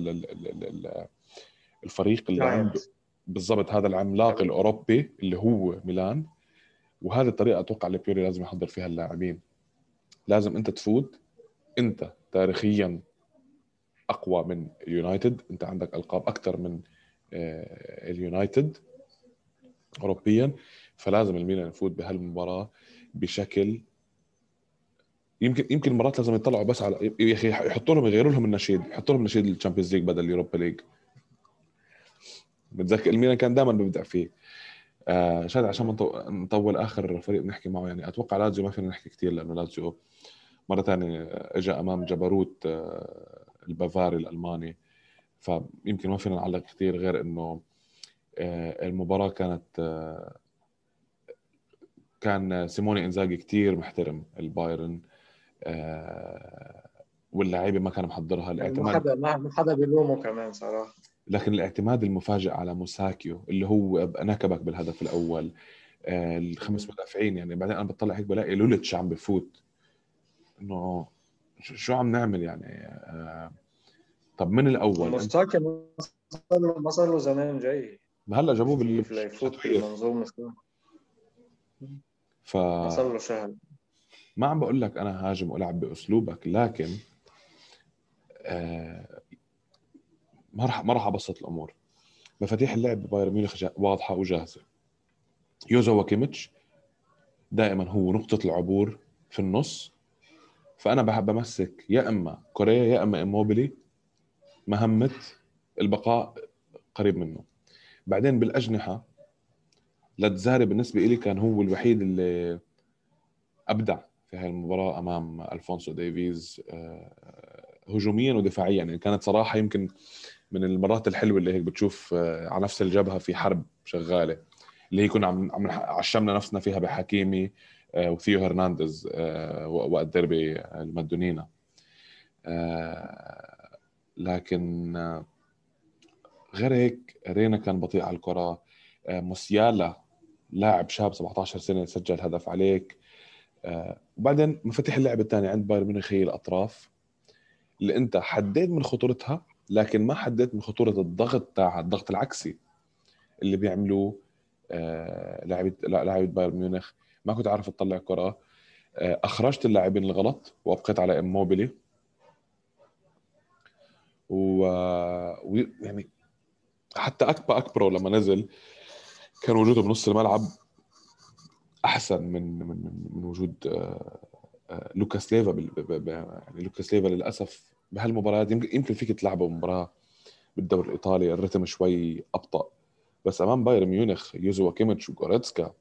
الفريق اللي عنده بالضبط هذا العملاق الأوروبي اللي هو ميلان. وهذه الطريقة أتوقع اللي بيولي لازم يحضر فيها اللاعبين. لازم أنت تفوت أنت تاريخيا أقوى من اليونايتد. أنت عندك ألقاب أكثر من آه، اليونايتد اوروبيا. فلازم الميلان يفوت بهالمباراة بشكل يمكن يمكن مرات لازم يطلعوا بس على يا أخي يحطوا لهم يغيروا لهم النشيد يحطوا لهم نشيد ال Champions League بدل ال Europa League. بتذكر الميلان كان دائما بيبدع فيه. آه شادي عشان نطول آخر فريق بنحكي معه يعني أتوقع لازيو ما فينا نحكي كثير لأنه لازيو مرة ثانية اجى أمام جبروت آه البافاري الألماني. فيمكن ما فينا نعلق كثير غير إنه آه المباراة كانت آه كان سيموني إنزاجي كثير محترم البايرن واللعيبة ما كان محضرها. الاعتماد ما حدا بيلومه كمان صراحة. لكن الاعتماد المفاجئ على موساكيو اللي هو نكبك بالهدف الأول الخمس مدافعين يعني بعدين أنا بطلع هيك بلاقي لولتش عم بفوت. إنه شو عم نعمل يعني؟ آه طب من الأول؟ موساكيو ما صار له زمان جاي. هلا جابوه بال يفوت بالمنظومه ف صار له شهر ما عم بقول لك أنا هاجم وألعب بأسلوبك لكن آه ما راح ما راح أبسط الأمور. مفاتيح اللعب ببايرن ميونخ واضحة وجاهزة. يوشوا كيميتش دائما هو نقطة العبور في النص. فأنا بحب أمسك يا إما كوريا يا إما إموبيلي مهمة البقاء قريب منه. بعدين بالأجنحة لاتزاري بالنسبة لي كان هو الوحيد اللي أبدع في هاي المباراة أمام ألفونسو ديفيز آه، هجوميا ودفاعيا. يعني كانت صراحة يمكن من المرات الحلوة اللي هيك بتشوف آه، على نفس الجبهة في حرب شغالة اللي هي كنا عم عم عشمنا نفسنا فيها بحكيمي وثيو هرنانديز وقت ديربي المدونينا. لكن غير هيك رينا كان بطيء على الكرة. موسيالا لاعب شاب 17 سنة سجل هدف عليك. آه وبعدين مفاتيح اللعب الثاني عند بايرن ميونخ هي الأطراف. اللي انت حديت من خطورتها لكن ما حددت من خطورة الضغط تاعها الضغط العكسي اللي بيعملوه آه لاعبي لاعبي بايرن ميونخ. ما كنت عارف اطلع كرة. آه أخرجت اللاعبين الغلط وأبقيت على إموبيلي. ويعني حتى اكبر اكبرو لما نزل كان وجوده بنص الملعب أحسن من من من وجود آه، آه، لوكاس ليفا يعني لوكاس ليفا للأسف بهالمباريات يمكن فيك تلعبه مباراة بالدوري الإيطالي. الرتم شوي أبطأ. بس أمام بايرن ميونخ يوشوا كيميتش وغوريتسكا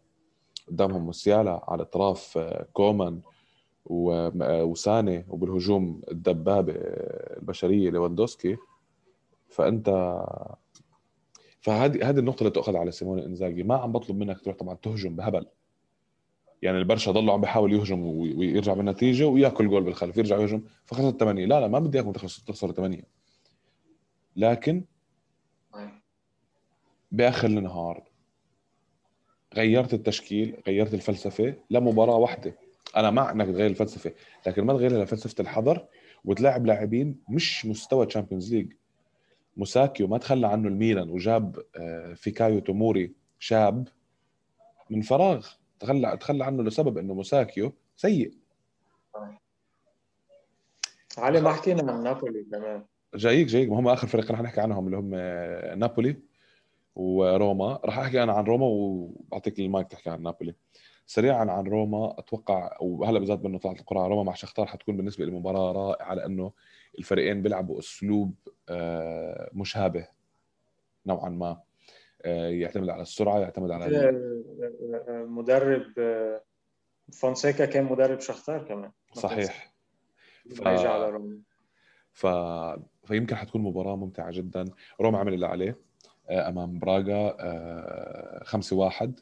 قدامهم موسيالا على اطراف آه، كومان وساني وبالهجوم الدبابة البشرية ليفاندوسكي فأنت فهذه هذه النقطة اللي تؤخذ على سيموني إنزاجي. ما عم بطلب منك تروح طبعا تهجم بهبل. يعني البرشا ضلوا عم بيحاول يهجم ويرجع بالنتيجة وياكل جول بالخلف يرجع يهجم فخسر 8 لا لا ما بدي اياكم تخسروا 8 لكن بآخر النهار غيرت التشكيل غيرت الفلسفة لمباراة واحدة. أنا مع إنك تغير الفلسفة لكن ما تغيرها لفلسفة الحذر وتلاعب لاعبين مش مستوى Champions League موساكيو ما تخلى عنه الميلان وجاب آه، فيكايو توموري شاب من فراغ. تخلى تخلى عنه لسبب إنه موساكيو سيء. علي ما حكينا عن نابولي كمان جايك جايك. ما هم آخر فريق رح نحكي عنهم اللي هم آه، نابولي. وروما. راح أحكي أنا عن روما وبعطيك المايك تحكي عن نابولي. سريعا عن روما أتوقع وهلا بالذات بأنه طلعت القرعه روما مع شختار حتكون بالنسبة لي مباراة رائعة لأنه الفريقين بيلعبوا أسلوب آه، مشابه نوعا ما. آه، يعتمد على السرعة يعتمد على مدرب آه، فونسيكا كان مدرب شختار كمان صحيح. ف... ف... فيمكن حتكون مباراة ممتعة جدا. روما عمل اللي عليه. أمام براغا 5 1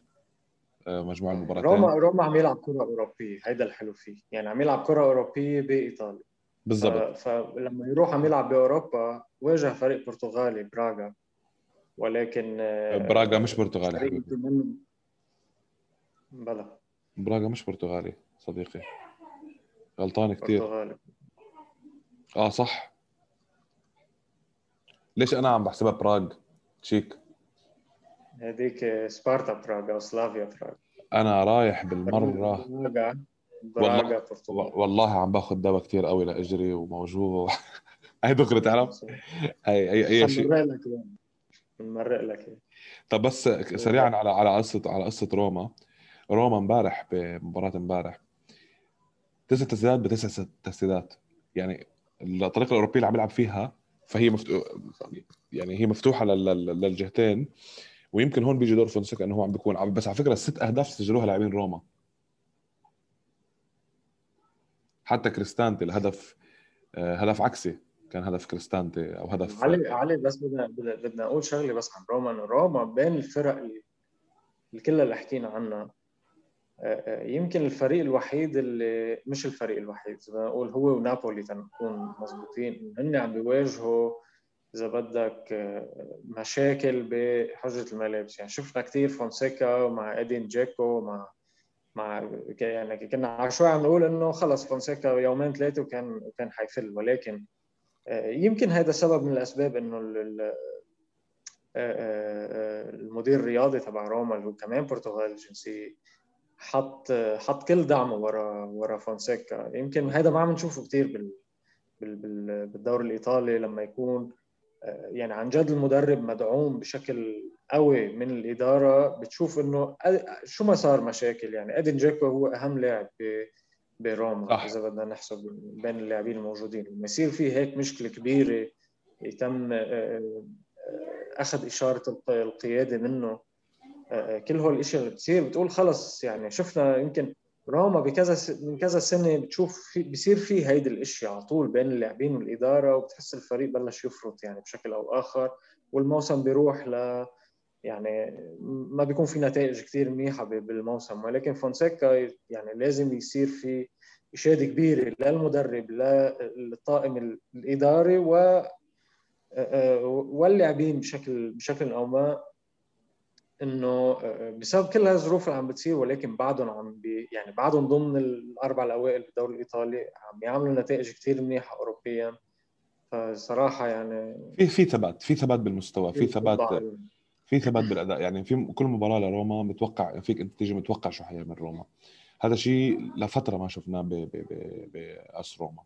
مجموع المباراتين. روما روما عم يلعب كرة أوروبية هيدا الحلو فيه. يعني عم يلعب كرة أوروبية بإيطاليا. بالضبط. فلما يروح عم يلعب بأوروبا واجه فريق برتغالي براغا. ولكن آه، براغا مش برتغالي حبيبي. بلا براغا مش برتغالي صديقي. غلطان كثير برتغالي. آه صح. ليش أنا عم بحسبها براغ؟ تشيك هذيك سبارتا براغ أو سلافيا براغ. أنا رايح بالمرة. براغا براغا برتغال والله عم باخذ دواء كثير قوي لأجري وموجوع. *laughs* هي دغري تعرف؟ هي اي اي شيء. بنمرق لك بنمرق لك. طب بس سريعا على على قصه على قصة روما. روما امبارح بمباراة امبارح. تسع تسديدات بتسع تسديدات. يعني الطريقة الأوروبية اللي عم يلعب فيها فهي مفتوح يعني هي مفتوحة لل- للجهتين ويمكن هون بيجي دور فونسيكا إنه هو عم بيكون بس على فكرة الست أهداف سجلوها لاعبين روما. حتى كريستانتي الهدف آه، هدف عكسي كان هدف كريستانتي أو هدف علي علي بس بدنا بدنا نقول شغلة بس عن روما إنه روما بين الفرق اللي كلها اللي حكينا عنها يمكن الفريق الوحيد اللي مش الفريق الوحيد اذا نقول هو ونابولي تنكون مضبوطين هن عم بيواجهوا إذا بدك آه، مشاكل بحجرة الملابس. يعني شفنا كثير فونسيكا مع ادين جيكو مع مع يعني كنا شوي عم نقول إنه خلص فونسيكا يومين ثلاثة وكان وكان حيفل ولكن آه، يمكن هذا سبب من الأسباب إنه آه، المدير الرياضي تبع روما اللي هو كمان برتغالي الجنسيه حط حط كل دعمه ورا ورا فونسيكا. يمكن هذا ما عم نشوفه كثير بال بال- بال- بالدوري الإيطالي لما يكون آه، يعني عن جد المدرب مدعوم بشكل قوي من الإدارة. بتشوف إنه شو ما صار مشاكل يعني ادين جيكو هو أهم لاعب بروما صح. إذا بدنا نحسب بين اللاعبين الموجودين. لما يصير في هيك مشكلة كبيرة يتم آه، آه، أخذ إشارة الق- القيادة منه كل هول الاشياء اللي بتصير بتقول خلص يعني شفنا يمكن روما بكذا من كذا سنة بتشوف في بصير في هيدي الاشياء على طول بين اللاعبين والاداره وبتحس الفريق بلش يفرط يعني بشكل أو آخر والموسم بيروح ل يعني ما بيكون في نتائج كثير منيحة بالموسم. ولكن فونسيكا يعني لازم يصير في اشاده كبيرة للمدرب للطاقم الإداري و واللاعبين بشكل بشكل أو ما إنه بسبب كل هالظروف اللي عم بتصير ولكن بعدهم عم بي يعني بعدهم ضمن الأربع الأوائل بالدوري الإيطالي عم يعملوا نتائج كثير منيحة اوروبيا. فصراحة يعني في في ثبات في ثبات بالمستوى في ثبات في ثبات بالأداء. يعني في كل مباراة لروما متوقع فيك أنت تيجي متوقع شو حيعمل روما. هذا شيء لفترة ما شفناه ب AS روما.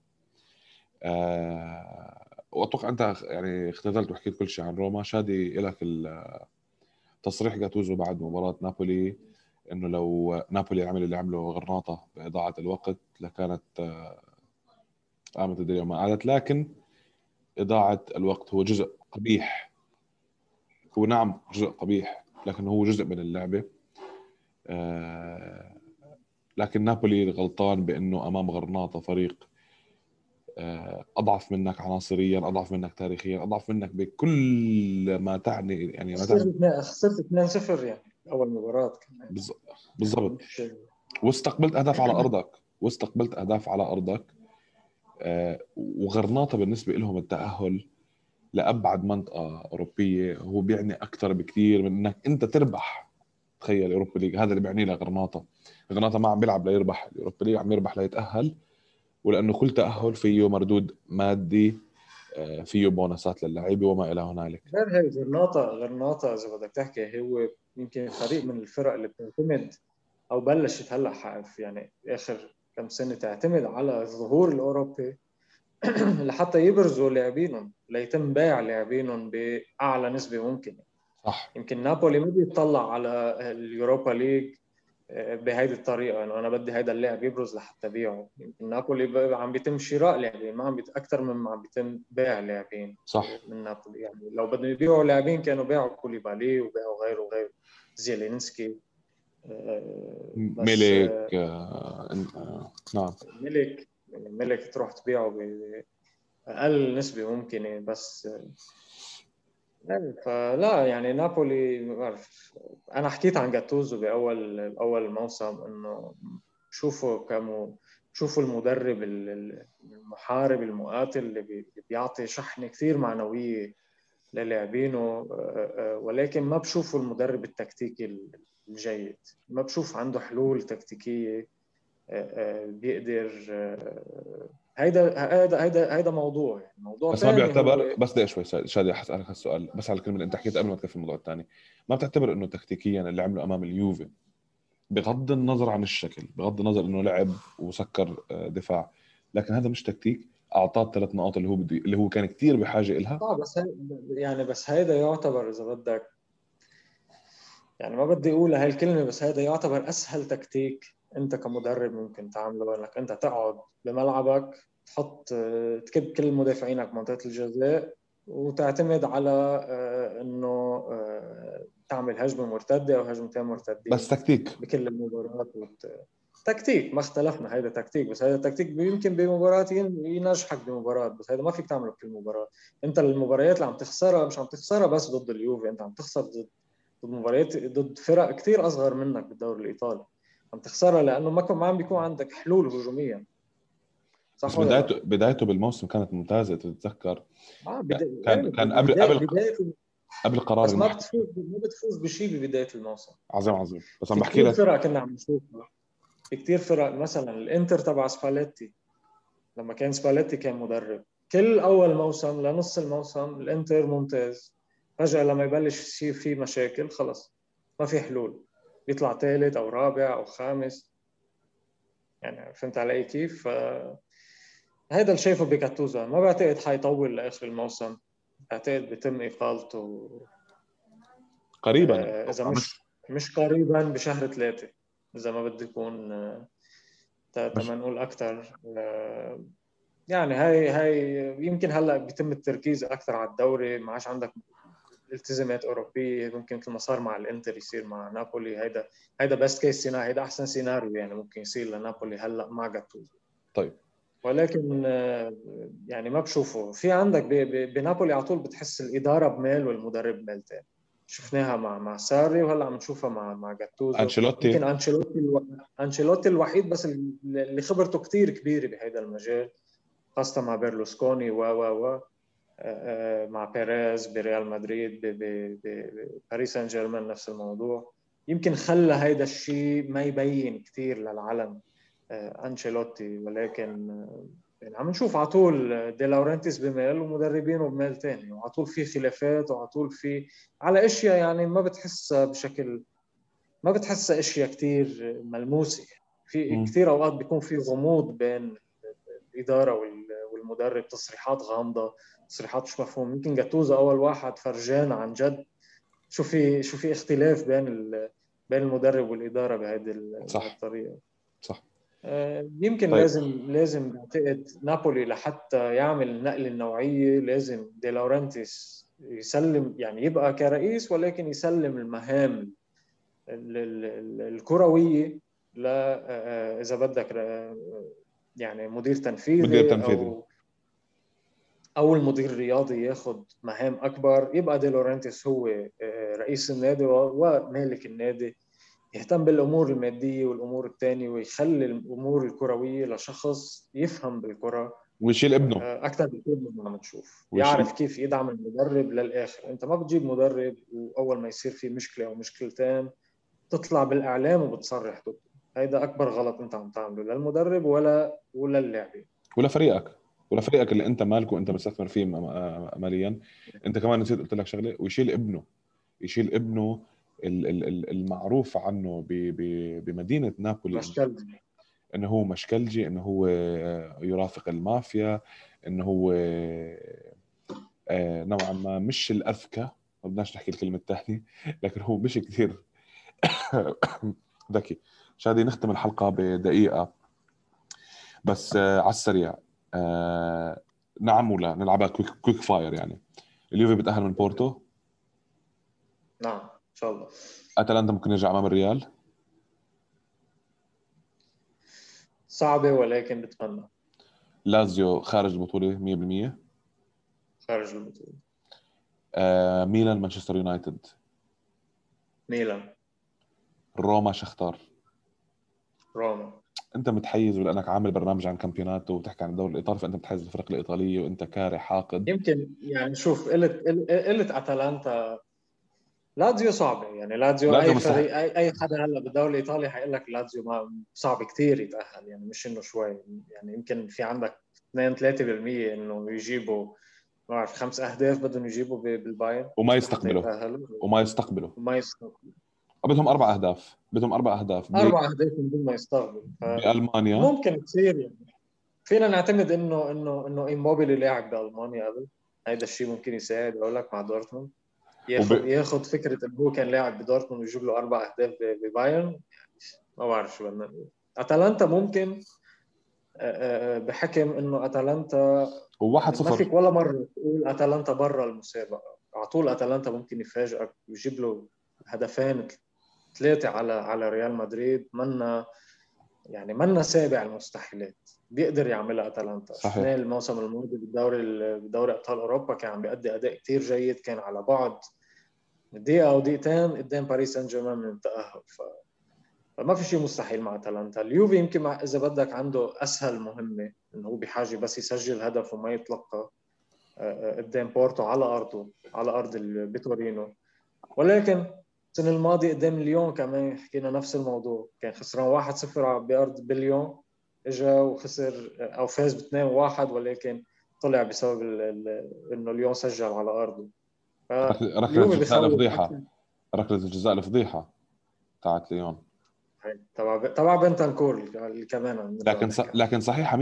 آه وأتوقع أنت يعني اختزلت وحكيت كل شيء عن روما. شادي لك تصريح جاتوزو بعد مباراة نابولي إنه لو نابولي عمل اللي عمله غرناطة بإضاعة الوقت لكانت آه، قامت الدنيا وما قعدت لكن إضاعة الوقت هو جزء قبيح. هو نعم جزء قبيح لكن هو جزء من اللعبة. آه، لكن نابولي غلطان بإنه أمام غرناطة فريق آه، أضعف منك عناصريا أضعف منك تاريخيا أضعف منك بكل ما تعني يعني ما تعني. خسرت 2-0 يعني أول مباراة بالضبط. واستقبلت أهداف على أرضك. واستقبلت أهداف على أرضك. آه، وغرناطة بالنسبة لهم التأهل لأبعد منطقة أوروبية. هو بيعني أكثر بكثير من إنك أنت تربح. تخيل Europa League. هذا اللي بيعني لك غرناطة. غرناطة ما عم بيلعب ليربح. ال Europa League عم يربح ليتأهل. ولأنه كل تأهل فيه مردود مادي آه، فيه بونصات للعيبه وما إلى هنالك. غير هيك غرناطه غرناطه إذا بدك تحكي. هو يمكن فريق من الفرق اللي بتعتمد أو بلشت هلأ يعني آخر كم سنة تعتمد على الظهور الأوروبي *clears throat* لحتى يبرزوا لاعبينهم ليتم بيع لاعبينهم بأعلى نسبة ممكنة. صح. يمكن نابولي ما بيطلع على اليوروبا ليج بهيدي الطريقة انه أنا بدي هيدا اللاعب يبرز لحتى بيعه. يمكن نابولي عم بيتم شراء لاعبين ما عم بيت... أكثر مما عم بيتم بيع لاعبين. صح. من نابولي يعني لو بدهم يبيعوا لاعبين كانوا باعوا كوليبالي وباعوا غيره وغيره. زيلينسكي آه، ميليك آه، آه، نعم. ملك يعني ملك تروح تبيعه بأقل نسبة ممكنة بس يعني فلا يعني نابولي ما بعرف أنا حكيت عن جاتوزو بأول بأول موسم إنه شوفوا كمو شوفوا المدرب ال- ال- المحارب المقاتل اللي بي- اللي بيعطي شحنة كثير معنوية للاعبينه ولكن ما بشوفوا المدرب التكتيكي الجيد. ما بشوف عنده حلول تكتيكية آه، آه، بيقدر هيدا هيدا هيدا هيدا موضوع يعني موضوع بس ما بيعتبر هو- بس دقيقه شوي شادي حسألك هالسؤال بس على الكلمة اللي أنت حكيتها قبل ما تكفي الموضوع الثاني ما بتعتبر إنه تكتيكيا اللي عمله أمام اليوفي بغض النظر عن الشكل بغض النظر إنه لعب وسكر آه، دفاع لكن هذا مش تكتيك. أعطاه الثلاث نقاط اللي هو بده اللي هو كان كتير بحاجة إلها. آه بس هي يعني بس هيدا يعتبر إذا بدك يعني ما بدي أقول هاي الكلمة بس هيدا يعتبر أسهل تكتيك انت كمدرب ممكن تعمله انك انت تقعد بملعبك تحط تكب كل مدافعينك بمنطقة الجزاء وتعتمد على آه، انه آه، تعمل هجمة مرتدة أو هجمتين مرتدين بس تكتيك. بكل المباريات وت... تكتيك. ما اختلفنا هذا تكتيك. بس هذا تكتيك يمكن بمباراة ين- ينجحك بمباراة بس هذا ما فيك تعمله بكل مباراة. انت المباريات اللي عم تخسرها مش عم تخسرها بس ضد اليوفي انت عم تخسر ضد ضد مباريات ضد فرق كثير أصغر منك بالدوري الإيطالي. عم تخسرها لأنه ما كان ما عم بيكون عندك حلول هجوميه بس صح لا؟ بدايته بدايته بالموسم كانت ممتازة تتذكر. آه بدا... كان- كان قبل- بداية... قبل- بداية... قبل قرار بس ما بتفوز ما بتفوز بشيء ببداية الموسم. عظيم عظيم. بس عم بحكي كثير لك فرق كنا عم نشوفها. في كثير فرق. مثلا الإنتر تبع سباليتي. لما كان سباليتي كان مدرب. كل أول موسم لنص الموسم الإنتر ممتاز. فجأة لما يبلش يصير في مشاكل خلص. ما في حلول. بيطلع ثالث أو رابع أو خامس. يعني فهمت علي كيف؟ هذا اللي شايفه بجاتوزو. ما بعتقد حيطول لآخر الموسم. بعتقد بيتم إقالته. قريبا. آه، إذا مش مش قريبا بشهر ثلاثة إذا ما بدي يكون آه، تما نقول أكثر يعني هاي هاي يمكن هلأ بيتم التركيز أكثر على الدوري. ما عادش عندك التزامات أوروبية ممكن مثل ما صار مع الإنتر يصير مع نابولي. هيدا هيدا best case scenario هيدا أحسن سيناريو يعني ممكن يصير لنابولي. هلأ مع جاتوزو طيب. ولكن آه، يعني ما بشوفه. في عندك بنابولي على طول بتحس الإدارة بميل والمدرب بميل تاني. شفناها مع مع ساري وهلأ عم نشوفها مع مع جاتوزو. أنشيلوتي. يمكن أنشيلوتي ألو... أنشيلوتي الوحيد بس اللي خبرته كتير كبيرة بهذا المجال خاصة مع بيرلوسكوني و و و. مع بيريز بريال مدريد ب- ب- ب- بباريس سان جيرمان نفس الموضوع. يمكن خلى هيدا الشيء ما يبين كثير للعلن آه، أنشيلوتي ولكن آه، يعني عم نشوف على طول آه، دي لورنتيس بميل ومدربينه بميل ثاني وعلى طول في خلافات وعلى طول في على أشياء يعني ما بتحسها بشكل ما بتحسها أشياء كثير ملموسة. في. كثير أوقات بيكون في غموض بين الإدارة وال- والمدرب تصريحات غامضة. تصريحات مش مفهوم يمكن جاتوزا أول واحد فرجان عن جد شو في شو في اختلاف بين ال- بين المدرب والإدارة بهذه صح. الطريقة صح آه، يمكن طيب. لازم لازم بعتقد نابولي لحتى يعمل النقله النوعية لازم دي لورنتيس يسلم يعني يبقى كرئيس ولكن يسلم المهام ال- ال- ال- الكروية ل آه، إذا بدك آه، يعني مدير تنفيذي مدير تنفيذي. أو أو المدير الرياضي ياخذ مهام أكبر يبقى دي لورنتيس هو آه، رئيس النادي ومالك النادي يهتم بالأمور المادية والأمور الثانية ويخلي الأمور الكروية لشخص يفهم بالكرة ويشيل ابنه. أكثر بكثير مما عم نشوف يعرف كيف يدعم المدرب للآخر. أنت ما بتجيب مدرب وأول ما يصير في مشكلة أو مشكلتين تطلع بالإعلام وبتصرح ضده. هيدا أكبر غلط أنت عم تعمله للمدرب ولا ولا اللاعبين. ولا فريقك. ولا فريقك اللي انت مالكه وانت مستثمر فيه م- ماليا انت كمان نسيت قلت لك شغلة ويشيل ابنه يشيل ابنه ال- ال- ال- المعروف عنه بمدينة نابولي. مشكلة إنه هو مشكلجي إنه هو يرافق المافيا إنه هو آه، نوعا ما مش الأذكى ما بدناش نحكي الكلمة الثانية لكن هو مش كثير *coughs* ذكي. شادي نختم الحلقة بدقيقة. بس آه، على السريع. آه، نعم ولا نلعبها quick, quick fire يعني. اليوفي بتأهل من بورتو؟ نعم إن شاء الله. أتلانتا ممكن يرجع أمام الريال؟ صعبة ولكن بتمنى. لازيو خارج البطولة 100% خارج البطولة. آه، ميلان مانشستر يونايتد. ميلان. روما شختار. روما. أنت متحيز ولانك عامل برنامج عن campionato وبتحكي عن الدوري الإيطالي؟ فأنت متحيز للفرق الايطاليه وأنت كاره حاقد. يمكن يعني شوف قلت قلت أتلانتا. لاتزيو صعبه يعني لاتزيو, لاتزيو أي. فريق اي أي حدا هلأ بالدوري الإيطالي حيقول لك لاتزيو ما صعب كثير يتأهل. يعني مش إنه شوي. يعني يمكن في عندك 2 3% إنه يجيبوا ما بعرف خمس أهداف بدهم يجيبوا بالبايرن. وما يستقبلوا. وما يستقبلوا. وما يستقبلوا. بدهم أربع أهداف. بدهم أربع أهداف. أربع أهداف من دون ما ف- بألمانيا. ممكن تصير يعني. فينا نعتمد انه انه إنه إيموبيلي لاعب بألمانيا قبل. هيدا الشيء ممكن يساعد. أقول لك مع دورتموند. ياخذ وب- ياخذ فكرة إنه هو كان لاعب بدورتموند ويجيب له أربع أهداف ببايرن. يعني ما بعرف شو بدنا أتلانتا ممكن آه، آه، بحكم إنه أتلانتا وواحد ما صفر. فيك ولا مرة تقول أتلانتا برا المسابقة. على طول أتلانتا ممكن يفاجئك ويجيب له هدفين ثلاثة على على ريال مدريد منا يعني منا سابع المستحيلات. بيقدر يعملها أتلانتا. صحيح. الموسم الماضي بالدوري بدوري أبطال أوروبا كان عم بيأدي أداء كثير جيد كان على بعد. دقيقة أو دقيقتين قدام باريس سان جيرمان من التاهل ف... فما في شيء مستحيل مع أتلانتا. اليوفي يمكن مع إذا بدك عنده أسهل مهمة إنه هو بحاجة بس يسجل هدف وما يتلقى آه، آه، قدام بورتو على أرضه على أرض بتورينو ولكن السنة الماضية قدام ليون كمان حكينا نفس الموضوع. كان خسران 1-0 بارض بليون إجا وخسر أو فاز ب 2-1 ولكن طلع بسبب إنه ليون سجل على أرضه. ركله الجزاء الفضيحة. ركلة الجزاء الفضيحة تاعت ليون. تبع تبع بنتنكور اللي كمان لكن ص... نحكي. لكن صحيحة 100%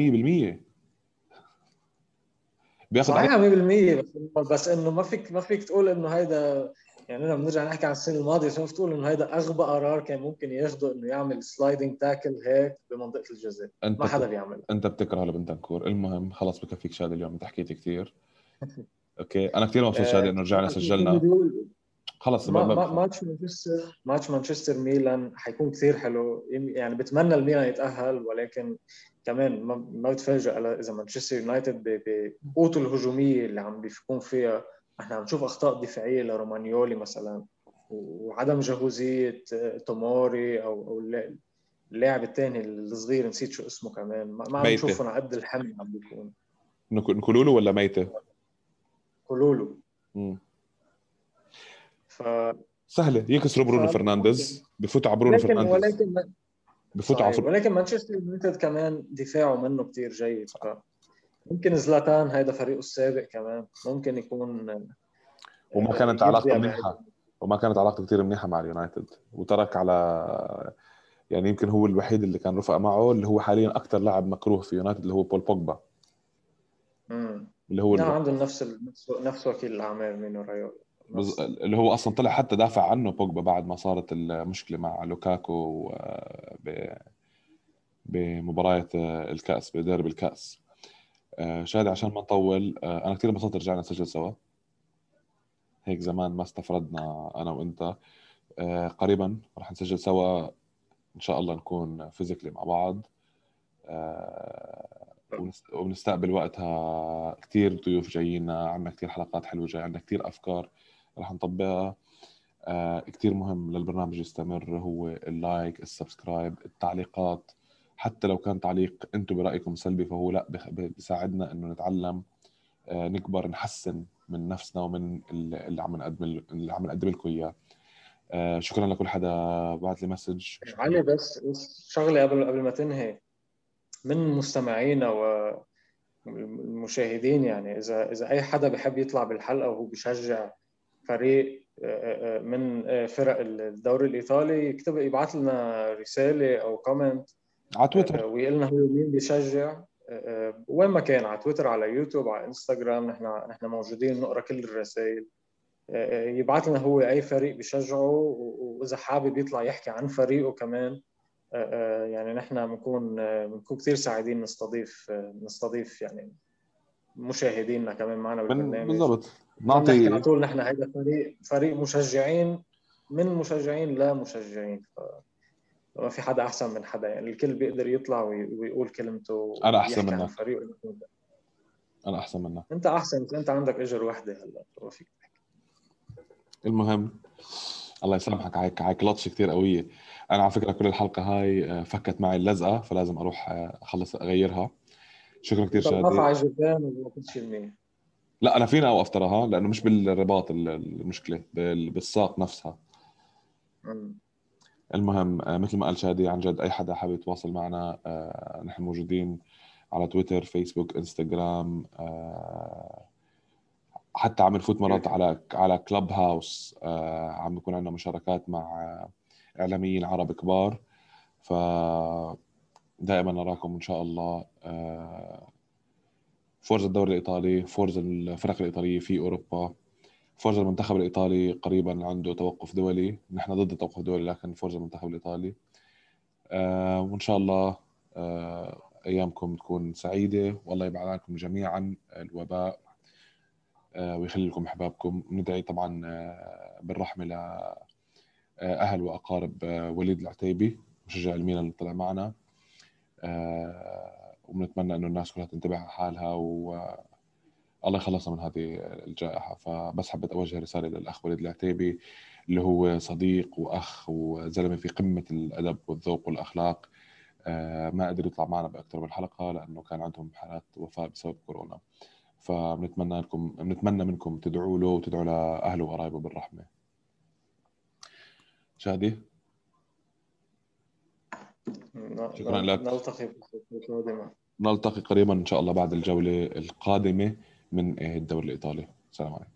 بياخذ صحيح 100% بس بس إنه ما فيك ما فيك تقول إنه هيدا يعني أنا بنرجع نحكي عن السنة الماضية شو فيك تقول إنه هيدا أغبى قرار كان ممكن ياخده إنه يعمل sliding tackle هيك بمنطقة الجزاء. ما حدا بيعملها. أنت بتكره لبنتانكور. المهم خلص بكفيك شهاده اليوم انت حكيت كثير okay أنا كثير مبسوط شادي إنه رجعنا سجلنا. خلص ما ما- ما- ما- ماتش مانشستر ماتش مانشستر ميلان حيكون كثير حلو. يعني بتمنى الميلان يتأهل ولكن كمان ما بتفاجئ إذا مانشستر يونايتد بقوته الهجومية اللي عم بيكون فيها إحنا عم نشوف اخطاء دفاعية لرومانيولي مثلا وعدم جهوزيه آه، توموري أو أو اللا- اللاعب الثاني الصغير نسيت شو اسمه كمان ما عم. نشوفهم على قد الحمل عم بيكون كا- كالولو ولا ميتة؟ كالولو مم. ف سهلة يكسروا برونو ف- فرنانديز بفوتوا على برونو فرنانديز ولكن بفوتوا على. ولكن مانشستر يونايتد كمان دفاعه منه كتير جيد ف ممكن زلاتان هيدا فريقه السابق كمان. ممكن يكون وما آه، كانت علاقته منيحه وما كانت علاقته كثير منيحة مع اليونايتد. وترك على يعني يمكن هو الوحيد اللي كان رفق معه اللي هو حاليا أكثر لاعب مكروه في يونايتد اللي هو بول بوجبا. اللي هو اللي, عندهم نفس نفس وكيل الأعمال مينو رايولا بز- اللي هو أصلا طلع حتى دافع عنه بوجبا بعد ما صارت المشكلة مع لوكاكو ب- بمباراة آه، الكأس بديربي الكأس. شادي عشان ما نطول. آه، أنا كثير انبسطت رجعنا نسجل سوا. هيك زمان ما استفردنا أنا وأنت. آه، قريبا رح نسجل سوا. إن شاء الله نكون فيزيكلي مع بعض. آه، وبنستقبل وقتها كثير ضيوف جايين. عندنا كثير حلقات حلوة جاي عندنا كثير أفكار رح نطبقها. آه، كثير مهم للبرنامج يستمر. هو ال like ال subscribe التعليقات. حتى لو كان تعليق أنتم برأيكم سلبي فهو لا بيساعدنا إنه نتعلم آه، نكبر نحسن من نفسنا ومن ال- اللي عم نقدم اللي عم نقدم لكم إياه. آه، شكرا لكل حدا بعت لي message. علي بس شغله قبل قبل ما تنهي من مستمعينا والمشاهدين يعني إذا إذا أي حدا بحب يطلع بالحلقة وهو بيشجع فريق آه، من فرق الدوري الإيطالي يكتب يبعث لنا رسالة أو comment على تويتر. ويقول لنا هو مين بيشجع. آه، آه، وين ما كان على تويتر على يوتيوب على انستغرام نحن نحن موجودين نقرأ كل الرسائل. آه، آه، يبعث لنا هو أي فريق بيشجعه و- وإذا حابب يطلع يحكي عن فريقه كمان. آه، آه، يعني نحن بنكون آه، بنكون كثير سعيدين نستضيف آه، نستضيف يعني مشاهدينا كمان معنا بالبرنامج. بالضبط. نحكي على نعطي طول نحن هيدا فريق فريق مشجعين من مشجعين لا مشجعين ف... ما في حدا أحسن من حدا يعني الكل بيقدر يطلع وي- ويقول كلمته ويحكي عن منك. فريقه أنا أحسن منك. أنت أحسن أنت عندك اجر وحده هلا ما فيك. المهم الله يسامحك هيك هيك لطشه كثير قوية. أنا على فكرة كل الحلقة هاي آه، فكت معي اللزقة فلازم أروح آه، أخلص أغيرها. شكرا كثير شادي. رفع الجبان وكل شيء منيح؟ لا أنا فينا أوقف تراها؟ لأنه مش بالرباط ال- المشكلة بال- بالساق نفسها. مم. المهم آه، مثل ما قال شادي عن جد أي حدا حابب يتواصل معنا آه، نحن موجودين على تويتر فيسبوك إنستغرام آه، حتى عم نفوت مرات على على كلب هاوس عم بيكون عندنا مشاركات مع إعلاميين عرب كبار. ف دائما نراكم إن شاء الله forza الدوري الإيطالي forza الفرق الإيطالية في أوروبا. forza المنتخب الإيطالي قريبا عنده توقف دولي. نحن ضد التوقف الدولي لكن forza المنتخب الإيطالي. آه، وإن شاء الله آه، أيامكم تكون سعيدة. والله يبعد عنكم جميعا الوباء. آه، ويخلي لكم أحبابكم. ندعي طبعا بالرحمة لاهل وأقارب آه، وليد العتيبي مشجع الميلان اللي طلع معنا. وبنتمنى إنه الناس كلها تنتبه على حالها و الله يخلصنا من هذه الجائحة. فبس حبيت أوجه رسالة للأخ وليد العتيبي اللي هو صديق وأخ وزلمة في قمة الأدب والذوق والأخلاق. آه، ما قدر يطلع معنا بأكثر من حلقة لأنه كان عندهم حالات وفاة بسبب كورونا. فبنتمنى لكم بنتمنى منكم تدعوا له وتدعوا لأهله وقرايبه بالرحمة. شادي؟ شكراً لك. نلتقي نلتقي قريبا إن شاء الله بعد الجولة القادمة. من الدوري الإيطالي. السلام عليكم.